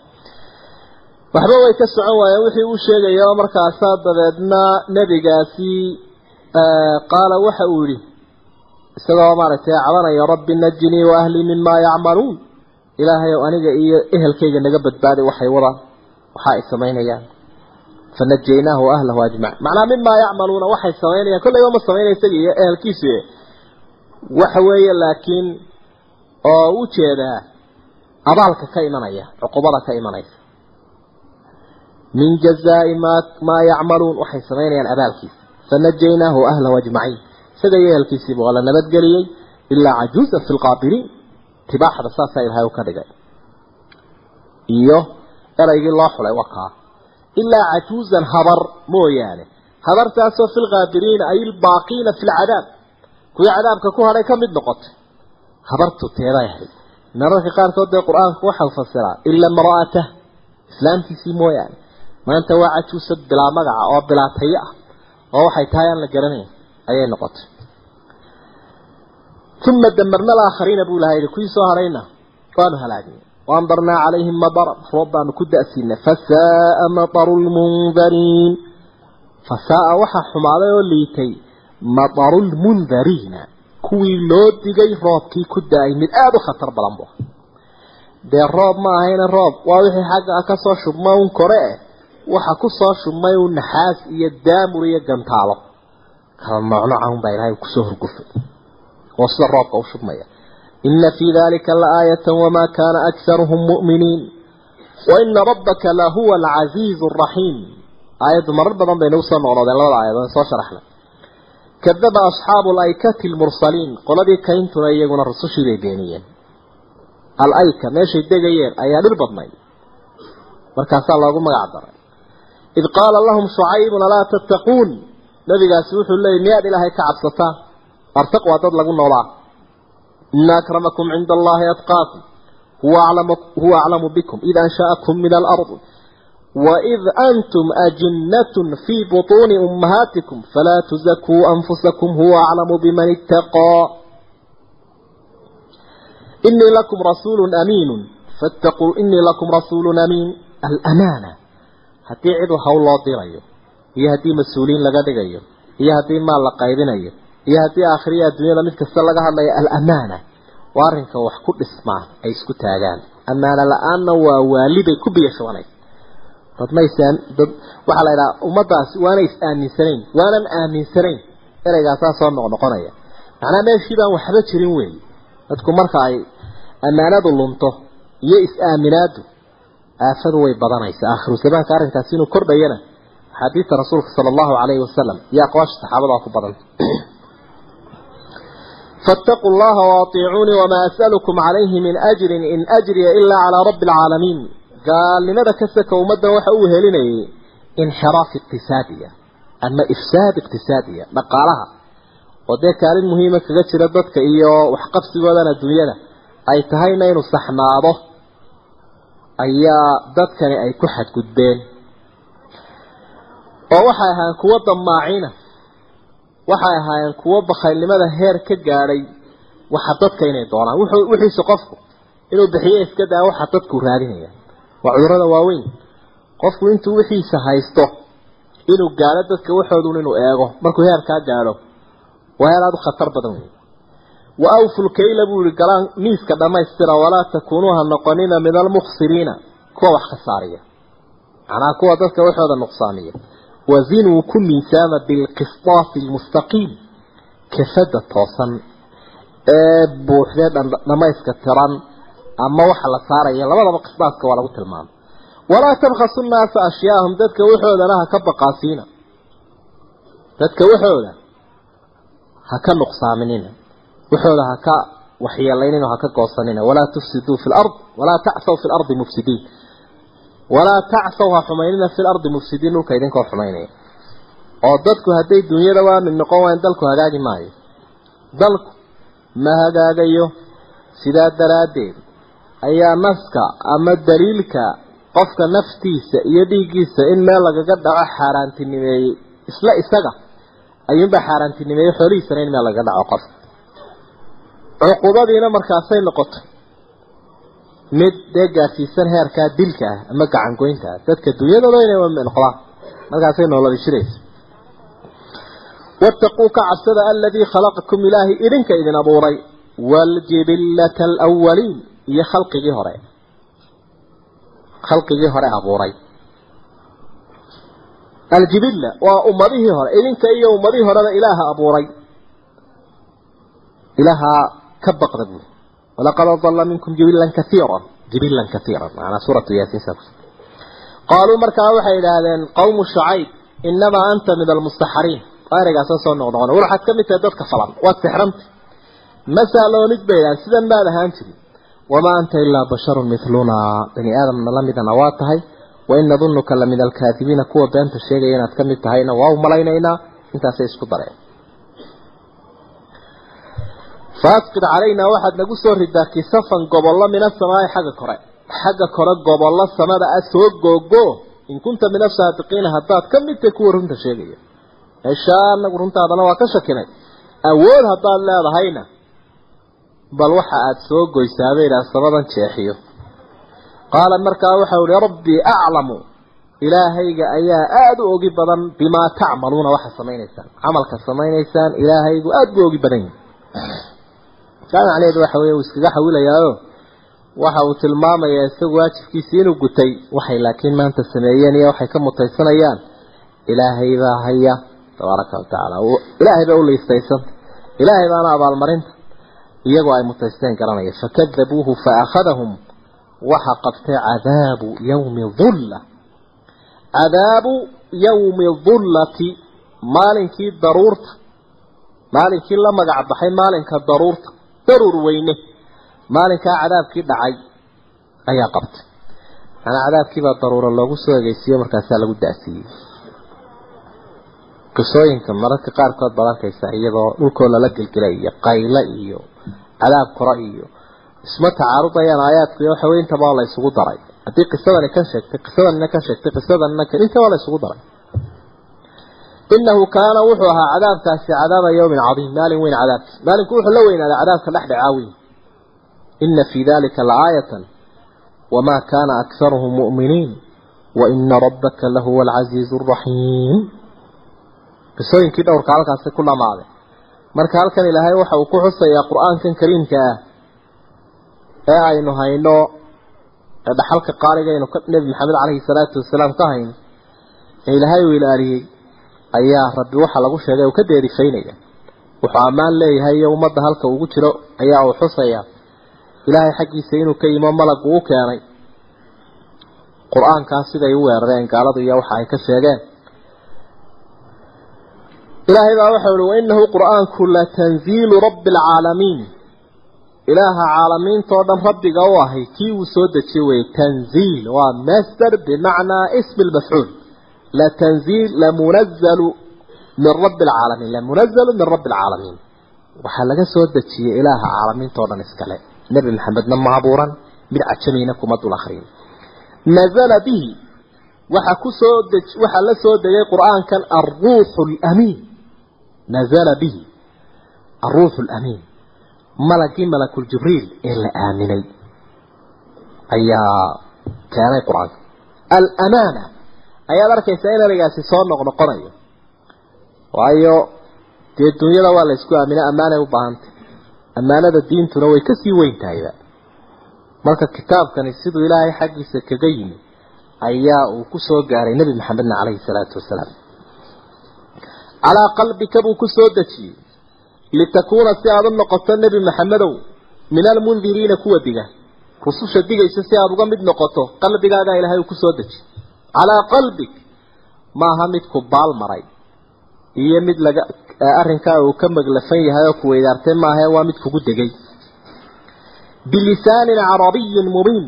Waxba way ka socon waayeen wixii uu sheegaya oo markaasaa dabeedna nebigaasi qaala waxa uu yihi isagoo maaragtay cabanaya rabbi najinii wa ahlii mimaa yacmaluun. Ilaahay ow aniga iyo ehelkayga naga badbaaday waxay wadaan waxa ay samaynayaan. Fanajaynaahu ahlahu ajmac macnaa mimaa yacmaluuna waxay samaynayaan kollayba ma samaynaya isaga iyo ehelkiisu waxa weeye laakiin oo u jeedaa abaalka ka imanaya cuqubada ka imanaysa. Min jazaa'i maa maa yacmaluun waxay samaynayaan abaalkiisa fanajaynaahu ahlahu ajmaciin iyo ehelkiisiiba waa la nabadgeliyey ilaa cajuuza fi lqaabiriin tibaaxda saasaa ilaahay u ka dhigay. Iyo eraygii loo xulay waa kaa ilaa cajuuzan habar mooyaane. Habartaasoo fi lkaabiriina ay ilbaaqiina fi lcadaab kuwii cadaabka ku hadhay ka mid noqotay. Habartu teeday ahayd mararka qaarkood dee qur'aanku waxau fasiraa ila imra'atah islaamkiisii mooyaane. Maanta waa cajuusad bilaa magaca oo bilaa tayo ah oo waxay tahay aan la garanayn ayay noqotay. Uma damarna alaakhariina buu ilahay yihi kuwii soo hadhayna waanu halaagnay waamdarnaa calayhim madaran roob baanu ku da'siinay. Fasaaa mataru lmundariin fasaaa waxaa xumaaday oo liitay mataru lmundariina kuwii loo digay roobkii ku da'ay mid aada u khatar badan bu dee roob ma ahayna roob waa wixii xagga ka soo shubmay un kore eh waxa ku soo shubmay un naxaas iyo daamur iyo gantaalo. Kala noocnooca un baa ilaahay ku soo horgufay oo sida roobka u shubmaya. Ina fii dalika laaayata wamaa kaana akharuhum mu'miniin. Waina rabbaka lahuwa alcasiizu araxiim aayaddu marar badan bay nagu soo noqnoodeen labada aayadood soo sharaxnay kadaba asxaabu alaykati almursaliin. Qoladii kayntuna iyaguna rusushii bay beeniyeen alayka meeshay degayeen ayaa dhir badnayd markaasaa loogu magac daray. Id qaala lahum shucaybun alaa tattaquun. Nabigaasi wuxuu leeyay miyaad ilaahay ka cabsataan artaq waa dad lagu noolaa. Ina akramakum cinda allahi atqaakum. Huwa aclamu bikum. Id ansha'akum min alardi وإذ أنتم أجنة في بطون أمهاتكم فلا تزكوا أنفسكم هو أعلم بمن اتقى إني لكم رسول أمين فاتقوا إني لكم رسول أمين الأمانة هتي عدو حول الله ديريو هي هتي مسؤولين لغا دغيو هي هتي مال لا قيدينيو هي هتي آخرية الدنيا مid kasta laga hadlayo الأمانة waarinka wax ku dhismaa ay isku taagaan amaana la'aanna waa waalibay dadmaysaan dad waxaa la idhaha ummadaas waana is aaminsanayn waanan aaminsanayn ereygaasaa soo noqnoqonaya macnaha meeshii baan waxba jirin wey dadku marka ay ammaanadu lunto iyo is-aaminaadu aafadu way badanaysaa. Aakhiru zamaanka arrinkaasi inuu kordhayana xadiidta rasuulka sala allahu calayhi wasalam iyo aqwaasha saxaabadaa ku badan. Faataquu allaha waaatiicuunii wamaa as'alukum calayhi min ajrin in ajriya ilaa calaa rabbi alcaalamiin gaalnimada ka saka ummaddan waxa uu helinayay inxiraaf iqtisaadiya ama ifsaad iqtisaadiya dhaqaalaha. Oo dee kaalin muhiima kaga jira dadka iyo waxqabsigoodana dunyada ay tahayna inuu saxnaado ayaa dadkani ay ku xadgudbeen. Oo waxay ahaayeen kuwa damaacina waxay ahaayeen kuwo bakhaylnimada heer ka gaadhay waxa dadka inay doonaan. Wixii qofku inuu bixiyo iska daa waxa dadku raadinayaan waa cudurrada waaweyn. Qofku intuu wixiisa haysto inuu gaalo dadka waxoodun inuu eego markuu heerkaa gaadho waa heer aada u khatar badan wey wa awful buu yihi galaan miiska dhammaystira walaa takuunuuha noqonina min almukhsiriina kuwa wax khasaariya macnaha kuwa dadka waxooda nuqsaamiya. Wazinuu ku miisaama bilqistaasi almustaqiim. Kafada toosan. Ee buuxdee dhammayska tiran ama waxa la saaraya labadaba qisdaaska waa lagu tilmaamay. Walaa tabkhasu nnaasa ashyaahum dadka waxoodana ha ka baqaasiina. Dadka waxooda ha ka nuqsaaminina. Waxooda ha ka waxyeelaynina ha ka goosanina. Walaa tufsiduu fi lard walaa tacsaw fi lardi mufsidiin. Walaa tacsaw ha xumaynina fi lardi mufsidiin dhulka idinkoo xumaynaya. Oo dadku hadday dunyada waa mid noqon waayan dalku hagaagi maayo. Dalku ma hagaagayo sidaa daraaddeed ayaa naska ama daliilka qofka naftiisa iyo dhiiggiisa in meel lagaga dhaco xaaraantinimeeyey isla isaga ayuunbaa xaaraantinimeeyey xoolihiisana in meel lagaga dhaco qofka cuqubadiina markaasay noqoto mid dee gaarsiisan heerkaa dilka ah ama gacangoynta ah. Dadka dunyadooda inay noqdaan markaasay nooladi shiraysa. Wattaquu ka cabsada aladii khalaqakum ilaahi idinka idin abuuray waljibillata alawaliin iyo khalqigii hore. Khalqigii hore abuuray. Aljibilla waa ummadihii hore idinka iyo ummadihii horeba ilaaha abuuray. Ilaaha ka baqda buuri walaqad adalla minkum jibillan kaiiran jibillan kaiiran maanaa suuratu yaasiin saa kus qaaluu markaa waxay idhaahdeen qawmu shucayb inamaa anta min almustaxariin. Ereygaasa soo noqnoqona waxaad ka mid tahay dadka falan waad sixranta ma saaloonid bay idhahdeen sidan maad ahaan jirin wamaa anta ilaa basharun milunaa bani aadamna la midana waa tahay wain nadunuka la min alkaadibiina kuwa beenta sheegaya inaad ka mid tahayna waa u malaynaynaa intaasay isku dareen faasqid calaynaa waxaad nagu soo ridaa kisafan gobollo min asamaai xagga kore xagga kore gobollo samada ah soo googo in kunta min asaadiqiina haddaad ka mid tahay kuwa runta sheegaya meeshaa anagu runtaadana waa ka shakinay awood haddaad leedahayna bal waxa aada soo goysaabay idhaah samadan jeexiyo. Qaala markaa waxau ihi rabbii aclamu ilaahayga ayaa aada u ogi badan bimaa tacmaluuna waxa samaynaysaan. Camalka samaynaysaan ilaahaygu aada buu ogi badan yahay. Taa macnaheedu waxa weeye uu iskaga xawilayaayo waxa uu tilmaamayaa isagu waajibkiisii inuu gutay. Waxay laakiin maanta sameeyeen iyo waxay ka mutaysanayaan. Ilaahay baa haya tabaaraka watacaala ilaahay baa u liistaysanta ilaahay baana abaalmarinta iyagoo ay mutaysteen garanaya fakadabuuhu faakhadahum waxa qabtay cadaabu yawmi dulla cadaabu yawmi dullati maalinkii daruurta maalinkii la magac baxay maalinka daruurta daruur weyne maalinkaa cadaabkii dhacay ayaa qabtay. Manaa cadaabkiibaa daruura loogu soo egeysiiyo markaasaa lagu da'siiyey qisooyinka mararka qaarkood baad arkaysaa iyadoo dhulkoo lala gelgelay iyo qayle iyo cadaab kora iyo isma tacaarudayaan aayaadku iyo waxa wey intaba la isugu daray. Haddii qisadani kan sheegtay qisadanina kan sheegtay qisadanina kan la isugu daray. Inahu kaana wuxuu ahaa cadaabkaasi cadaaba yawmin cadiim maalin weyn cadaabki maalinku wuxuu la weynaaday cadaabka dhexdhecaa weyn ina fii dalika laaayatan wamaa kaana akharuhum mu'miniin waina rabbaka lahuwa alcasiizu araxiim qisooyinkii dhowrka halkaasi ku dhamaaday. Marka halkan ilaahay waxa uu ku xusayaa qur'aankan kariimka ah ee aynu hayno ee dhaxalka qaaligaynu nebi maxamed caleyhi salaatu wasalaam ka hayno ee ilaahay uu ilaaliyey ayaa rabbi waxa lagu sheegay uu ka deerifaynaya wuxuu ammaan leeyahay iyo ummadda halka ugu jiro ayaa uu xusaya ilaahay xaggiisa inuu ka yimo malagu u keenay. Qur'aankaas siday u weerareen gaaladu iyo waxa ay ka sheegeen ilaahay baa waxa uhi wainahu qur'aanku latanziilu rabbi alcaalamiin ilaaha caalamiintoo dhan rabbiga u ahay kii uu soo dejiyey weye tanziil waa master bimacnaa ismi lmafcuul latanziil lamunazalu min rabbi alcaalamiin lamunazalu min rabbi alcaalamiin waxaa laga soo dejiyey ilaaha caalamiintoo dhan iskale. Nebi maxamedna ma abuuran mid cajamiina kuma dul akrin nazala bihi waxaa ku soo dej waxaa nazala bihi alruuxu lamiin malagii malakuljibriil ee la aaminay. Ayaa keenay qur'aanka alamaana. Ayaad arkaysaa in ereygaasi soo noqnoqonayo. Waayo dee dunyada waa la isku aaminay ammaanay u baahantay. Ammaanada diintuna way ka sii weyn tahayba. Marka kitaabkani siduu ilaahay xaggiisa kaga yimi ayaa uu ku soo gaaray nebi maxamedna caleyhi salaatu wasalaam calaa qalbika buu ku soo dejiyey litakuuna si aada u noqoto nebi maxamedow min almundiriina kuwa diga rususha digaysa si aada uga mid noqoto qalbigaagaa ilaahay uu ku soo dejiyey calaa qalbig maaha mid ku baal maray iyo mid laga arrinkaa uu ka maglafan yahay oo kuweydaartay maahae waa mid kugu degay bilisaanin carabiyin mubiin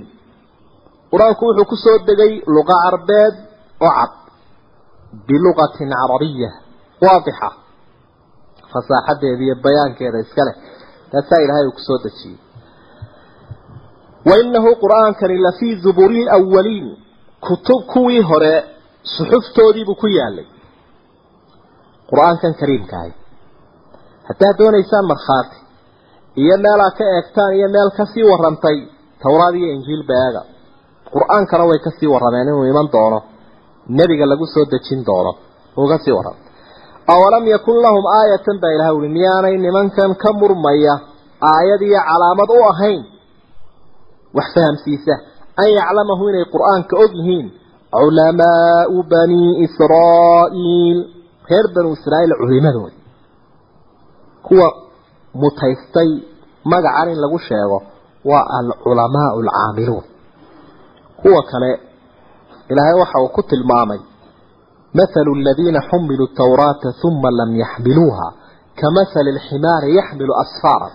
qur'aanku wuxuu ku soo degay luqa carbeed oo cad biluqatin carabiya waadixa. Fasaaxadeeda iyo bayaankeeda iska leh. Taasaa ilaahay uu ku soo dejiyey. Wainahu qur'aankani lafii zuburi lwaliin kutub kuwii hore suxuftoodiibuu ku yaalay. Qur'aankan kariimkaahi haddaad doonaysaan markhaati iyo meelaa ka eegtaan iyo meel ka sii warantay towraad iyo injiil beega qur'aankana way ka sii warrameen inuu iman doono. Nebiga lagu soo dejin doono uu ka sii warram awalam yakun lahum aayatan baa ilaha uli miyaanay nimankan ka murmaya aayad iyo calaamad u ahayn wax fahamsiisa an yaclamahu inay qur'aanka og yihiin culamaau banii israa'iil reer banu israa'iil culimadoodi kuwa mutaystay magacan in lagu sheego waa alculamaau alcaamiluun kuwa kale ilaahay waxa uu ku tilmaamay mathalu aladiina xumiluu tawraata huma lam yaxmiluuha kamahali alximaari yaxmilu asfaaran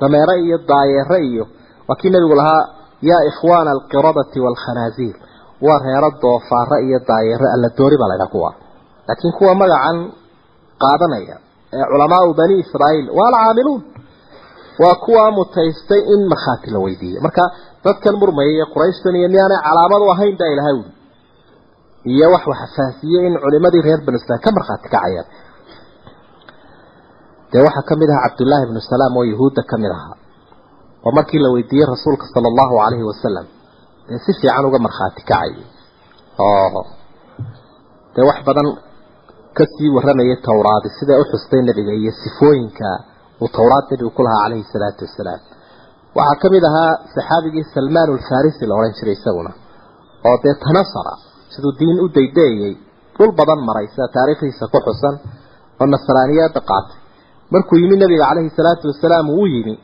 dameere iyo daayeere iyo waa kii nabigu lahaa yaa ikhwaana alqiradati waalkhanaasiir waa reero doofaare iyo daayeere alla doori baa laydhaha kuwa laakiin kuwa magacan qaadanaya ee culamaau bani israa'iil waa alcaamiluun waa kuwa mutaystay in markhaati la weydiiyo marka dadkan murmaya iyo wax faahsiiyey in culimadii reer banu israiil ka markhaati kacayaan dee waxaa ka mid ahaa cabdullaahi ibnu salaam oo yahuudda ka mid ahaa oo markii la weydiiyey rasuulka sala allahu calayhi wasalam dee si fiican uga markhaati kacayay oo dee wax badan ka sii warramayay towraadi siday u xustay nebiga iyo sifooyinka uu towraad nebigu ku lahaa calayhi salaatu wasalaam waxaa ka mid ahaa saxaabigii salmaan alfarisi la odhan jiray isaguna oo dee tanasara siduu diin u daydeeyey. Dhul badan maray sida taariikhdiisa ku xusan oo nasraaniyada qaatay. Markuu yimi nabiga calayhi salaatu wasalaam uu yimi.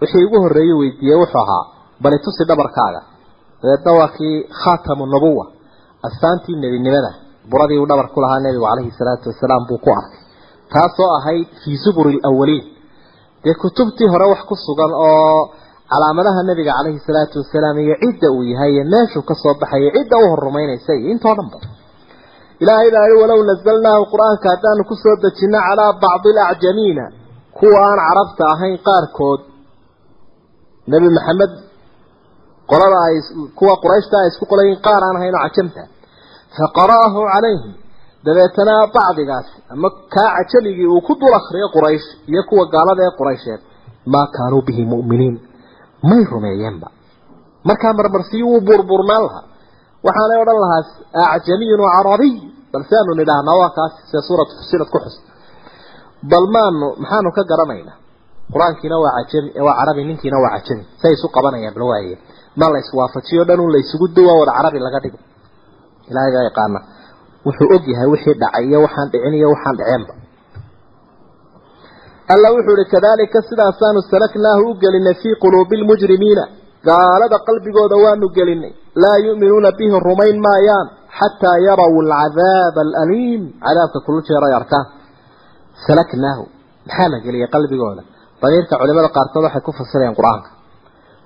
Wixii ugu horreeyey weydiiyey wuxuu ahaa bali tusi dhabarkaaga. Dabeedna waa kii khaatamu nubuwa astaantii nebinimada. Buradii uu dhabar ku lahaa nebigu calayhi salaatu wasalaam buu ku arkay. Taasoo ahayd fii zuburi alawaliin dee kutubtii hore wax ku sugan oo calaamadaha nebiga calayhi salaatu wasalaam iyo cidda uu yahay iyo meeshuu ka soo baxaya cidda u horumaynaysa iyo intoo dhan ba. Ilaahay baa yihi walow nazalnaahu qur'aanka haddaanu ku soo dejino calaa bacdi alacjamiina kuwa aan carabta ahayn qaarkood. Nebi maxamed qolada ay kuwa qurayshta ay isku qolayiin qaar aan ahayn oo cajamta. Faqara'ahu calayhim dabeetana bacdigaasi ama kaa cajaligii uu ku dul akriyo quraysh iyo kuwa gaalada ee quraysheed maa kaanuu bihi mu'miniin may rumeeyeenba markaa marmarsiyi wuu buurburnaan lahaa. Waxaanay odhan lahaa acjamiyun wa carabiy balse aanu nidhaahnaa waa kaas see suuratu fusilad ku xus. Bal maanu maxaanu ka garanaynaa. Qur'aankiina waa cajami waa carabi ninkiina waa cajami. Say isu qabanayaan bal waaye. Ma la iswaafajiyo dhan un la duwa wada carabi laga dhigo. Ilaahay baa yaqaana wuxuu og yahay wixii dhacay iyo waxaan dhicin iyo waxaan dhaceenba alla wuxuu ihi kadalika sidaasaanu salaknaahu u gelinay fii quluubi lmujrimiina gaalada qalbigooda waanu gelinay. Laa yu'minuuna bihi rumayn maayaan xataa yaraw alcadaaba alaliim. Cadaabka kulu jeer arkaan. Salaknaahu maxaa la geliyay qalbigooda? Damiirka culimada qaarkood waxay ku fasirayaan qur'aanka.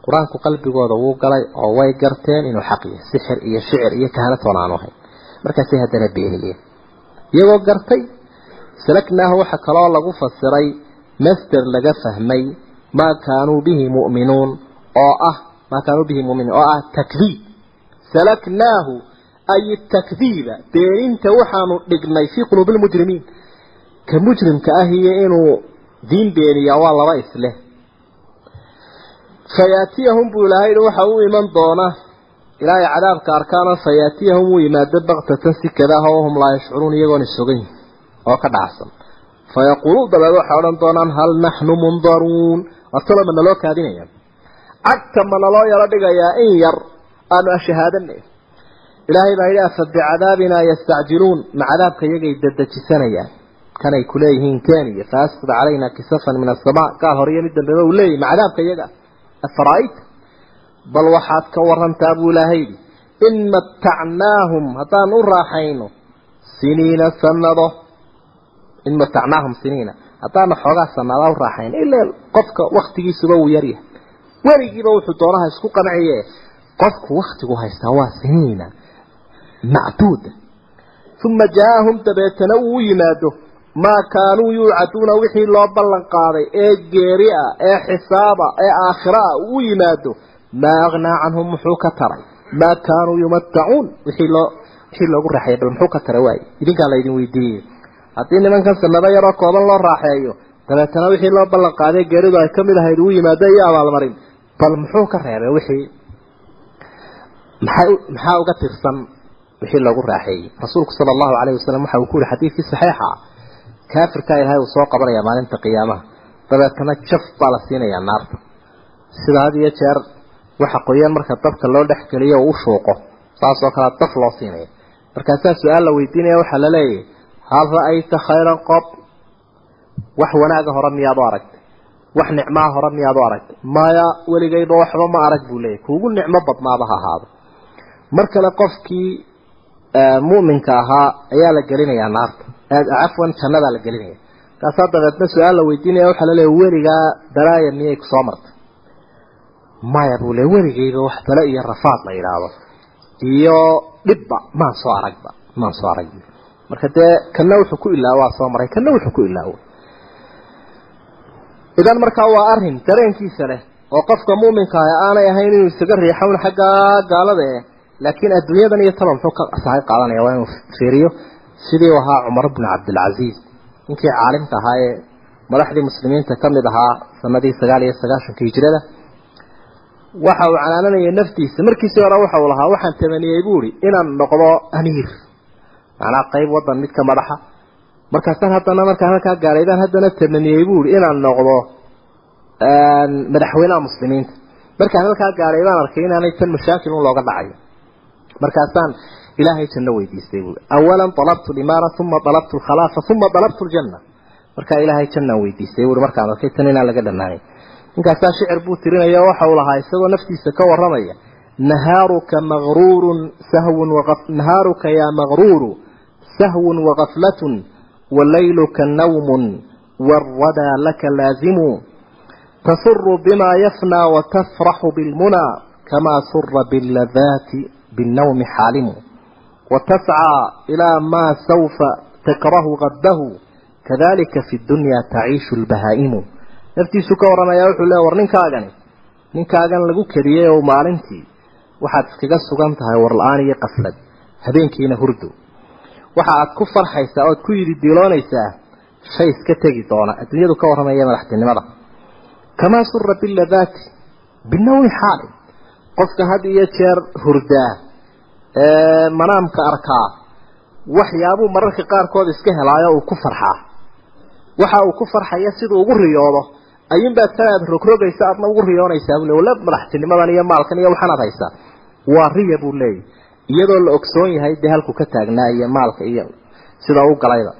Qur'aanku qalbigooda wuu galay oo way garteen inuu xaq yahay sixir iyo shicir iyo kahanatoon aanu ahayn. Markaasay haddana beeniyeen iyagoo gartay salaknaahu waxa kaloo lagu fasiray masder laga fahmay maa kaanuu bihi mu'minuun oo ah maa kaanuu bihi mu'miniin oo ah takdiib. Salaknaahu ay takdiiba beeninta waxaanu dhignay fii quluubi lmujrimiin ka mujrimka ah iyo inuu diin beeniyaa waa laba isleh. Fayaatiyahum buu ilaahay waxa u iman doona ilaahay cadaabka arkaana fayaatiyahum uu yimaado baktatan si kadaah oo hum laa yashcuruun iyagoon isogan oo ka dhacsan fayaquuluun dabeed waxay odhan doonaan hal naxnu mundaruun wartalo ma naloo kaadinaya cagta ma naloo yaro dhigayaa in yar aanu ashahaadanay ilaahay baa yidhi afa bicadaabinaa yastacjiluun ma cadaabka iyagay dadejisanayaan kanay kuleeyihiin keniya faasqid calayna kisafan min asamaa gaal hore iyo mid dambeba uu leeyahy ma cadaabka iyaga afara'ayta bal waxaad ka warantaa buu ilaahay yidhi in matacnaahum siniina haddaana xoogaa sanada u raaxayno ilaa qofka waktigiisuba uu yaryahay. Weligiiba wuxuu doonaha isku qanciye qofku waktigu haystaa waa siniina macduuda uma jaaahum dabeetana uu yimaado. Maa kaanuu yuucaduuna wixii loo ballan qaaday ee geeri ah ee xisaaba ee aakhira ah uu yimaado. Maa aghnaa canhum muxuu ka taray? Maa kaanuu yumatacuun wixii loo wixii loogu raaxeeyay bal muxuu ka taray waaye? Idinkaa la idin weydiiyey haddii nimankan sanado yaroo kooban loo raaxeeyo dabeetana wixii loo ballan qaaday geeridu ay ka mid ahayd uu yimaado iyo abaalmarin. Bal muxuu ka reebay wixii? Maxay maxaa uga tirsan wixii loogu raaxeeyey? Rasuulku sala allahu calayhi wasalam waxa uu ku yihi xadiidkii saxiixa kaafirka ilaahay uu soo qabanaya maalinta qiyaamaha. Dabeetana jaf baa la siinayaa naarta. Sida had iyo jeer waxa qoyan marka dabka loo dhex geliyo uu u shuuqo saasoo kale daf loo siinaya. Markaasaa su'aal la weydiinaya waxaa la leeyahay hal ra'ayta khayran qob wax wanaaga hore miyaad u aragtay wax nicmaa hore miyaad u aragtay maya weligayba waxba ma arag buu leeyahy kuugu nicmo badnaaba ha ahaado mar kale qofkii mu'minka ahaa ayaa la gelinayaa naarta cafwan jannadaa la gelinaya kaasaa dabeedna su'aal la weydiinaya waxaa la leeya weligaa dalaaya miyay ku soo martay maya buu le weligayba wax dale iyo rafaad la yidhaahdo iyo dhibba maan soo aragba maan soo arag marka dee kana wuxuu ku ilaawo waa soo maray. Kana wuxuu ku ilaawo idan markaa waa arrin dareenkiisa leh oo qofka mu'minka ah aanay ahayn inuu isaga riixown xagga gaalada eh laakiin adduunyadan iyo taba muxuu ka sahay qaadanaya waa inuu fiiriyo. Sidii u ahaa cumar bnu cabdilcaziiz ninkii caalimka ahaa ee madaxdii muslimiinta ka mid ahaa sanadii sagaal iyo sagaashanka hijrada. Waxa uu canaananayay naftiisa. Markiisii hore waxa uu lahaa waxaan tamaniyey buu ihi inaan noqdo amiir macnaa qayb wadan mid ka madaxa. Markaasaan haddana markaan halkaa gaaray baan haddana tamaniyey buu ihi inaan noqdo madaxweynaha muslimiinta. Markaan halkaa gaaray baan arkay inaanay tan mashaakil un looga dhacayo markaasaan ilaahay janno weydiistay buui awalan dalabtu limaara uma dalabtu lkhalaafa uma dalabtu ljanna markaa ilaahay jannaan weydiistay buui markaan arkay tan inaan laga dhanaanay ninkaasaa shicir buu tirinaya waxa uu isagoo naftiisa ka warramaya nahaaruka magruurun sahwun nahaaruka yaa magruuru sahwun wagaflatun walayluka nawmun waalradaa laka laazimu tasuru bima yafnaa watafraxu bilmunaa kamaa sura biladaati binnawmi xaalimu watascaa ilaa maa sawfa takrahu gaddahu kadalika fi dunya taciishu lbahaa'imu naftiisu ka warramaya wuxuu le war ninkaagani ninkaagan lagu kediyey oo maalintii waxaad iskaga sugan tahay warla-aan iyo qaflad habeenkiina hurdo. Waxa aad ku farxaysaa oad ku yidhi diiloonaysaa shay iska tegi doona adduunyadu ka warramaya madaxtinimada. Kamaa sura biladaati binawmi xaalin. Qofka had iyo jeer hurdaa manaamka arkaa waxyaabuu mararka qaarkood iska helaayo uu ku farxaa. Waxa uu ku farxaya siduu ugu riyoodo ayuunbaad tan aad rogrogaysa aadna ugu riyoonaysaa buu le wala madaxtinimadan iyo maalkan iyo waxaanaad haysaa waa riya buu leeyahy iyadoo la ogsoon yahay dee halku ka taagnaa iyo maalka iyo sida u galayda.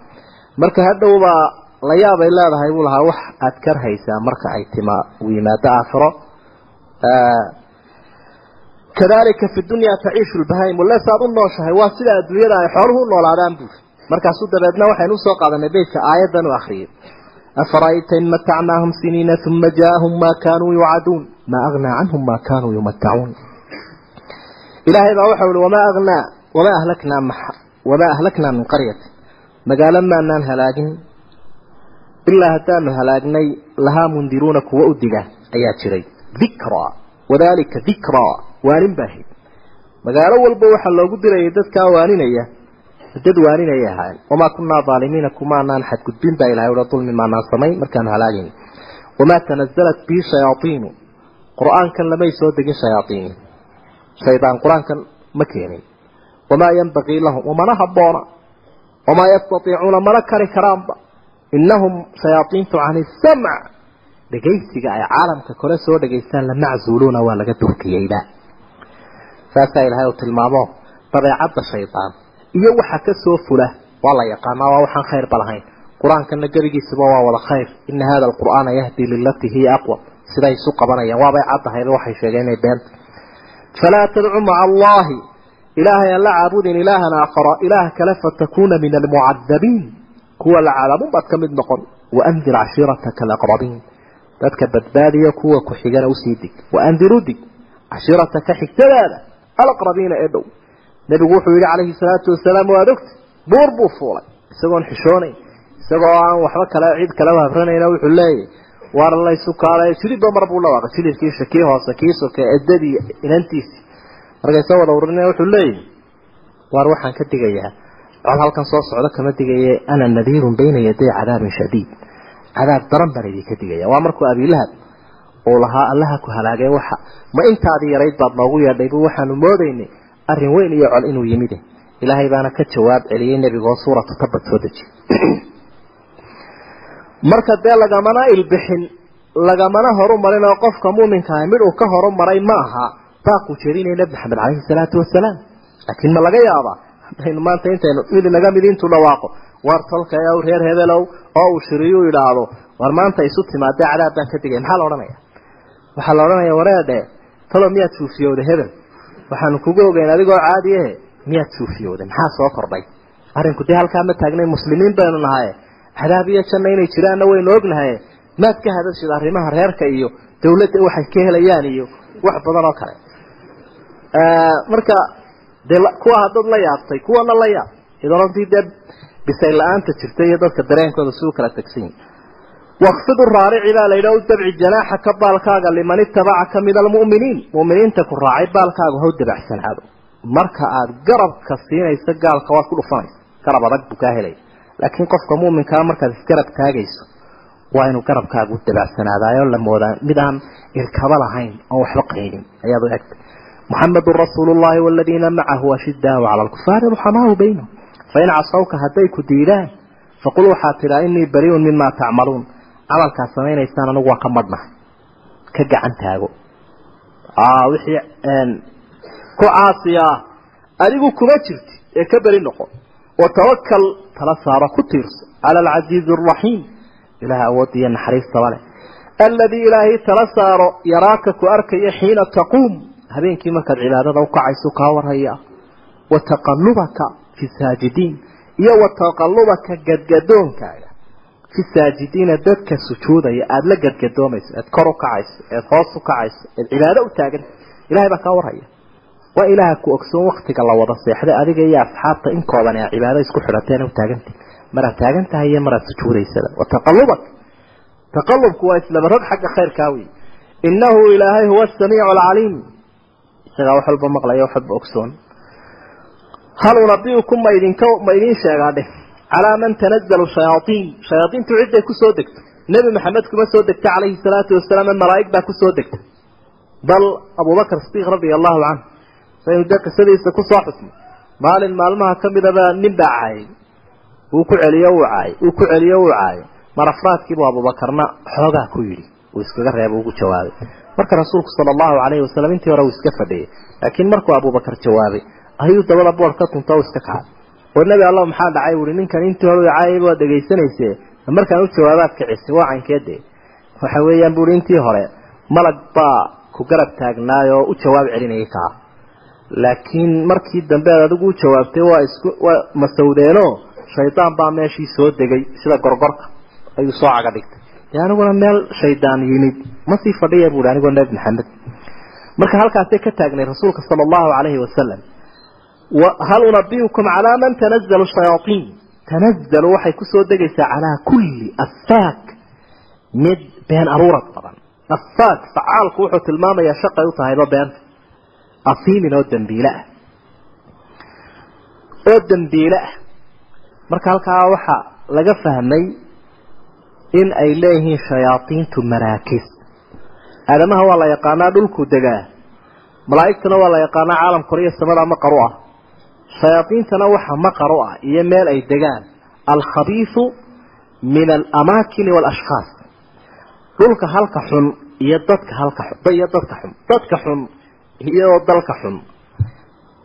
Marka hadhowbaa la yaabay leedahay buu lahaa wax aad karhaysaa marka ay tima yimaado aakhiro. Kadalika fi dunya taciishu lbahaim wale saad u nooshahay waa sida adduunyada ay xooluhu noolaadaan buuri markaasuu dabeedna waxaynu u soo qaadanay beytka aayadan u akriyay afara'ayta in matacnaahum siniina uma jaaahum ma kanuu yucaduun maa agnaa canhum ma kanuu yumatacuun ilaahay baa waxau ihi wamaa agnaa wamaa ahlaknaa wamaa ahlaknaa min qaryati magaalo maanaan halaagin ilaa haddaanu halaagnay lahaa mundiruuna kuwa u diga ayaa jiray dikraa wadalika dikraa waanin baa magaalo walba waxaa loogu dirayay dadkaa waaninaya dad waaninaya ahaan wamaa kunaa aalimiina kumaanaan xadgudbin baa ilahay ua dulmi maanaan samayn markaanu halaagayni wamaa tanazalat bihi shayaaiinu qur'aankan lamay soo degin shayaaiini shaydaan qur'aankan ma keenin. Wamaa yanbagii lahum umana habboona. Wamaa yastaiicuuna mana kari karaanba. Inahum shayaaiintu can isamc dhegaysiga ay caalamka kore soo dhegaystaan lamaczuuluuna waa laga durkiyeyba saasaa ilahay uu tilmaamo dabeecadda shaydaan iyo waxa ka fula waa la yaqaanaa waa waxaan khayrba lahayn. Qur'aankana gebigiisaba waa wada khayr. Ina hada alqur'aana yahdi lilatii hiya aqwam siday isu qabanayaan waabay caddahayba waxay sheegeen inay beenta falaa tadcu maca allahi ilaahay aan la caabudin ilaahan aakhara ilaah kale fatakuuna min almucadabiin kuwa la cadaabun baad ka mid noqon waandir cashiirataka alaqrabiin dadka badbaadiya kuwa ku xigana u sii dig waandiru dig cashiirataka xigtadaada alaqrabiina ee dhow nebigu wuxuu yihi calayhi salaatu wasalaam waad ogta buur buu fuulay isagoon xishoonayn isagoo aan waxba kale cid kale habranayna wuxuu leeyahy waar laysu kaala jilibba mar buu dhawaaqay jilibkiisa kii hoose kii soke edadii inantiisi markay soo wada urinaya wuxuu leeyahy waar waxaan ka digayaa. Cod halkan soo socdo kama digaye. Ana nadiirun bayna yaday cadaabin shadiid. Cadaab daran baan idinka digaya waa markuu abiilahab uu lahaa allaha ku halaagay waxa ma intaadii yarayd baad noogu yeedhay bu waxaanu moodaynay. Arrin weyn iyo col inuu yimide ilaahay baana ka jawaab celiyey nebigoo suuratu tabad soo dejiy marka dee lagamana ilbixin lagamana horumarin oo qofka muuminkaah mid uu ka horumaray ma aha baaquu jeedinaya nebi maxamed caleyhi salaatu wasalaam laakiin ma laga yaabaa? Haddaynu maanta intaynu mid inaga mid intuu dhawaaqo war tolkayow reer hebelow oo uu shiriyu idhaahdo war maanta isu timaadee cadaab baan ka digay. Maxaa la odhanaya waxaa la odhanaya wareedhe talo miyaad suufiyowda hebel? Waxaanu kugu ogeyn adigoo caadi ahe miyaad suufiyowda maxaa soo kordhay? Arrinku dee halkaa ma taagnay muslimiin baynu nahaye cadaab iyo janna inay jiraanna waynu ognahaye maad ka hadashid arrimaha reerka iyo dawladda waxay ka helayaan iyo wax badan oo kale. Marka dee kuwa haddaad la yaabtay kuwana la yaab idoontii dee bisay la'aanta jirta iyo dadka dareenkooda si kala tegsan yihiin wakfidu raarici baa la yidhaha u dabci janaaxaka baalkaaga liman itabacaka min almu'miniin mu'miniinta ku raacay baalkaaga ha u dabacsanaado marka aada garabka siinayso gaalka waad ku dhufanaysa. Garab adag buu kaa helaya laakiin qofka mu'minkaa markaad isgarab taagayso waa inuu garabkaaga u dabacsanaadaayoo la moodaa mid aan irkaba lahayn oon waxba qaydin ayaad u egtay muxamedun rasuulu llahi waladiina macahu ashidaau cala alkufaari ruxamaau baynahum fain casawka hadday ku diidaan faqul waxaad tidhaa inii bariun mima tacmaluun. Camalkaad samaynaysaan anigu waa ka madhnahay ka gacan taago. Wixii ku caasiya adigu kuma watawakal tala saaro ku tiirso. Cala alcasiizi araxiim ilaah awoodda iyo naxariistaba leh. Alladii ilaahay tala saaro yaraaka ku arkaya xiina taquum. Habeenkii markaad cibaadada ukacayso kaa warhaya. Wa taqalubaka fi saajidiin. Iyo wa taqalubaka gadgadoonkaaga fi saajidiina dadka sujuudaya aada la gadgadoomayso eed kor ukacayso waa ilaaha ku ogsoon waktiga la wada seexday adiga iyo asxaabta in kooban ee cibaado isku xidhateen u taagantahi maraad taagan tahay iyo maraad sujuudaysada wa taqalubak taqalubku waa islamarog xagga khayrkaa wey inahu ilaahay huwa asamiicu alcaliim isagaa wax walba maqlaya wax walba ogsoon. Hal unabiukum ma idinka ma idiin sheegaa dheh calaa man tanazalu shayaaiin shayaaiintu cidday ku soo degto nebi maxamed kuma soo degta calayhi salaatu wasalaam malaa'ig baa ku soo degta bal abubakr sidiiq radia allahu canhu saynu de qisadiisa ku soo xusnay. Maalin maalmaha ka midaba nin baa caayay uu ku celiyo uu caayay uu ku celiyo uu caayay mar afraadkiibuu abubakarna xoogaa ku yidhi. Uu iskaga reeba ugu jawaabay. Marka rasuulku sala allahu calayhi wasalam intii hore uu iska fadhiyey laakiin markuu abubakar jawaabay ayuu dabada boor ka tunta u iska kacay oo nebi allah maxaa dhacay? Uhi ninkan intii hore caayayba waad dhegaysanayse markaan u jawaabaad kicisay waa caynkeede waxa weeyaan buui intii hore malag baa ku garab taagnaay oo u jawaab celinayay kaa laakiin markii dambe aad adigu u jawaabtay waa isku waa masawdeeno shaydaan baa meeshii soo degay sida gorgorka ayuu soo caga dhigtay. Dee aniguna meel shaydaan yimid. Ma sii fadhiya buuhi anigoo nebi maxamed. Marka halkaasay ka taagnay rasuulka sala allahu calayhi wasalam hal unabiukum calaa man tanazalu shayaaiin tanazalu waxay ku soo degaysaa calaa kulli afaak mid been aruurad badan. Afaak facaalku wuxuu tilmaamayaa shaqay u tahayba beenta afiimin oo dambiile ah. Oo dambiile ah. Marka halkaa waxaa laga fahmay in ay leeyihiin shayaaiintu maraakis. Aadamaha waa la yaqaanaa dhulku degaa. Malaa'igtana waa la yaqaanaa caalam koriyo samada maqaru ah. Shayaaiintana waxa maqaru ah iyo meel ay degaan. Alkhabiisu min alamaakini waalashkhaas dhulka halka xun iyo dadka halka iyo dadka xun dadka xun iyo dalka xun.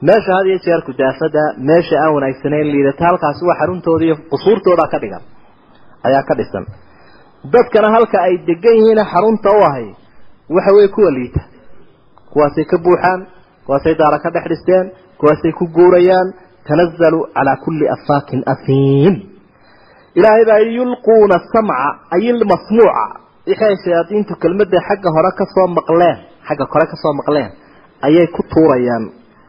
Meesha had iyo jeer kudaafada meesha aan wanaagsanayn liidata halkaasi waa xaruntooda iyo qusuurtooda ka dhigan ayaa ka dhisan. Dadkana halka ay degan yihiin xarunta u ahay waxa weeye kuwa liita. Kuwaasay ka buuxaan kuwaasay daara ka dhex dhisteen kuwaasay ku guurayaan tanazalu calaa kulli afaakin afiim ilaahay baa yulquuna samca ay ilmasmuuca wixii ay shayaadiintu kelmadda xagga hore ka soo maqleen xagga kore ka soo maqleen ayay ku tuurayaan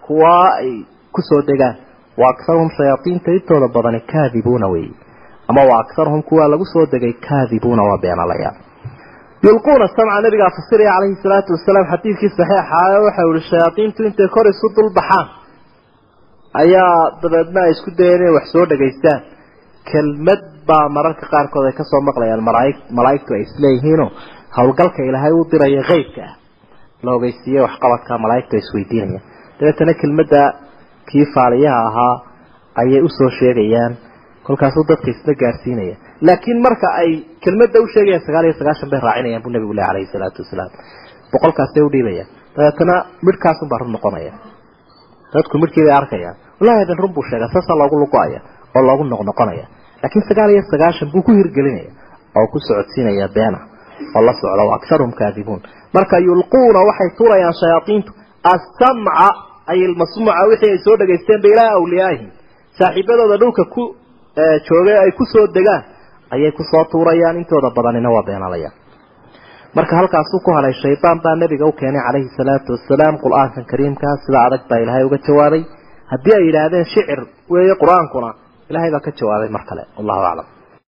kuwaa ay ku soo degaan. Wa akharuhum shayaaiinta intooda badani kaadibuuna wey. Ama wa akharuhum kuwaa lagu soo degay kaadibuuna waa beenalayaal yulquuna samca nabigaa fasiraya calayhi salaatu wasalaam xadiidkii saxiixaayo waxa ihi shayaaiintu intay kor isu dul baxaan ayaa dabeedna ay isku dayeen inay wax soo dhegaystaan. Kelmad baa mararka qaarkood ay ka soo maqlayaan malaaig malaaigtu ay isleeyihiinoo howlgalka ilaahay u diraya keybka ah la ogeysiiye waxqabadka malaaigtu ay isweydiinayaan. Dabeetana kelmadda kii faaliyaha ahaa ayay u soo sheegayaan kolkaasuu dadka isla gaarsiinaya. Laakiin marka ay kelmadda u sheegayaan sagaal iyo sagaashan bay raacinayaan buu nabigu leh alayhi salaatu wasalaam. Boqolkaasay udhiibayaan dabeetana midhkaasunbaa run noqonaya dadku midhkii bay arkayaan. Wallahi adan run buu sheegaa saasaa loogu lugo-aya oo loogu noqnoqonaya laakiin sagaal iyo sagaashan buu ku hirgelinaya oo ku socodsiinaya beena oo la socda wa akharuhum kaadibuun marka yulquuna waxay tuurayaan shayaaiintu assamca ay ilmasmuuca wixii ay soo dhegaysteen ba ilaa awliyaahim saaxiibadooda dhulka ku joogay ay ku soo degaan ayay ku soo tuurayaan. Intooda badanina waa beenalayaan. Marka halkaasuu ku halay shaydaan baa nabiga u keenay calayhi salaatu wasalaam qur'aankan kariimkaa sida adag baa ilaahay uga jawaabay haddii ay yidhaahdeen shicir weeye qur'aankuna ilahay baa ka jawaabay mar kale wallahu aclam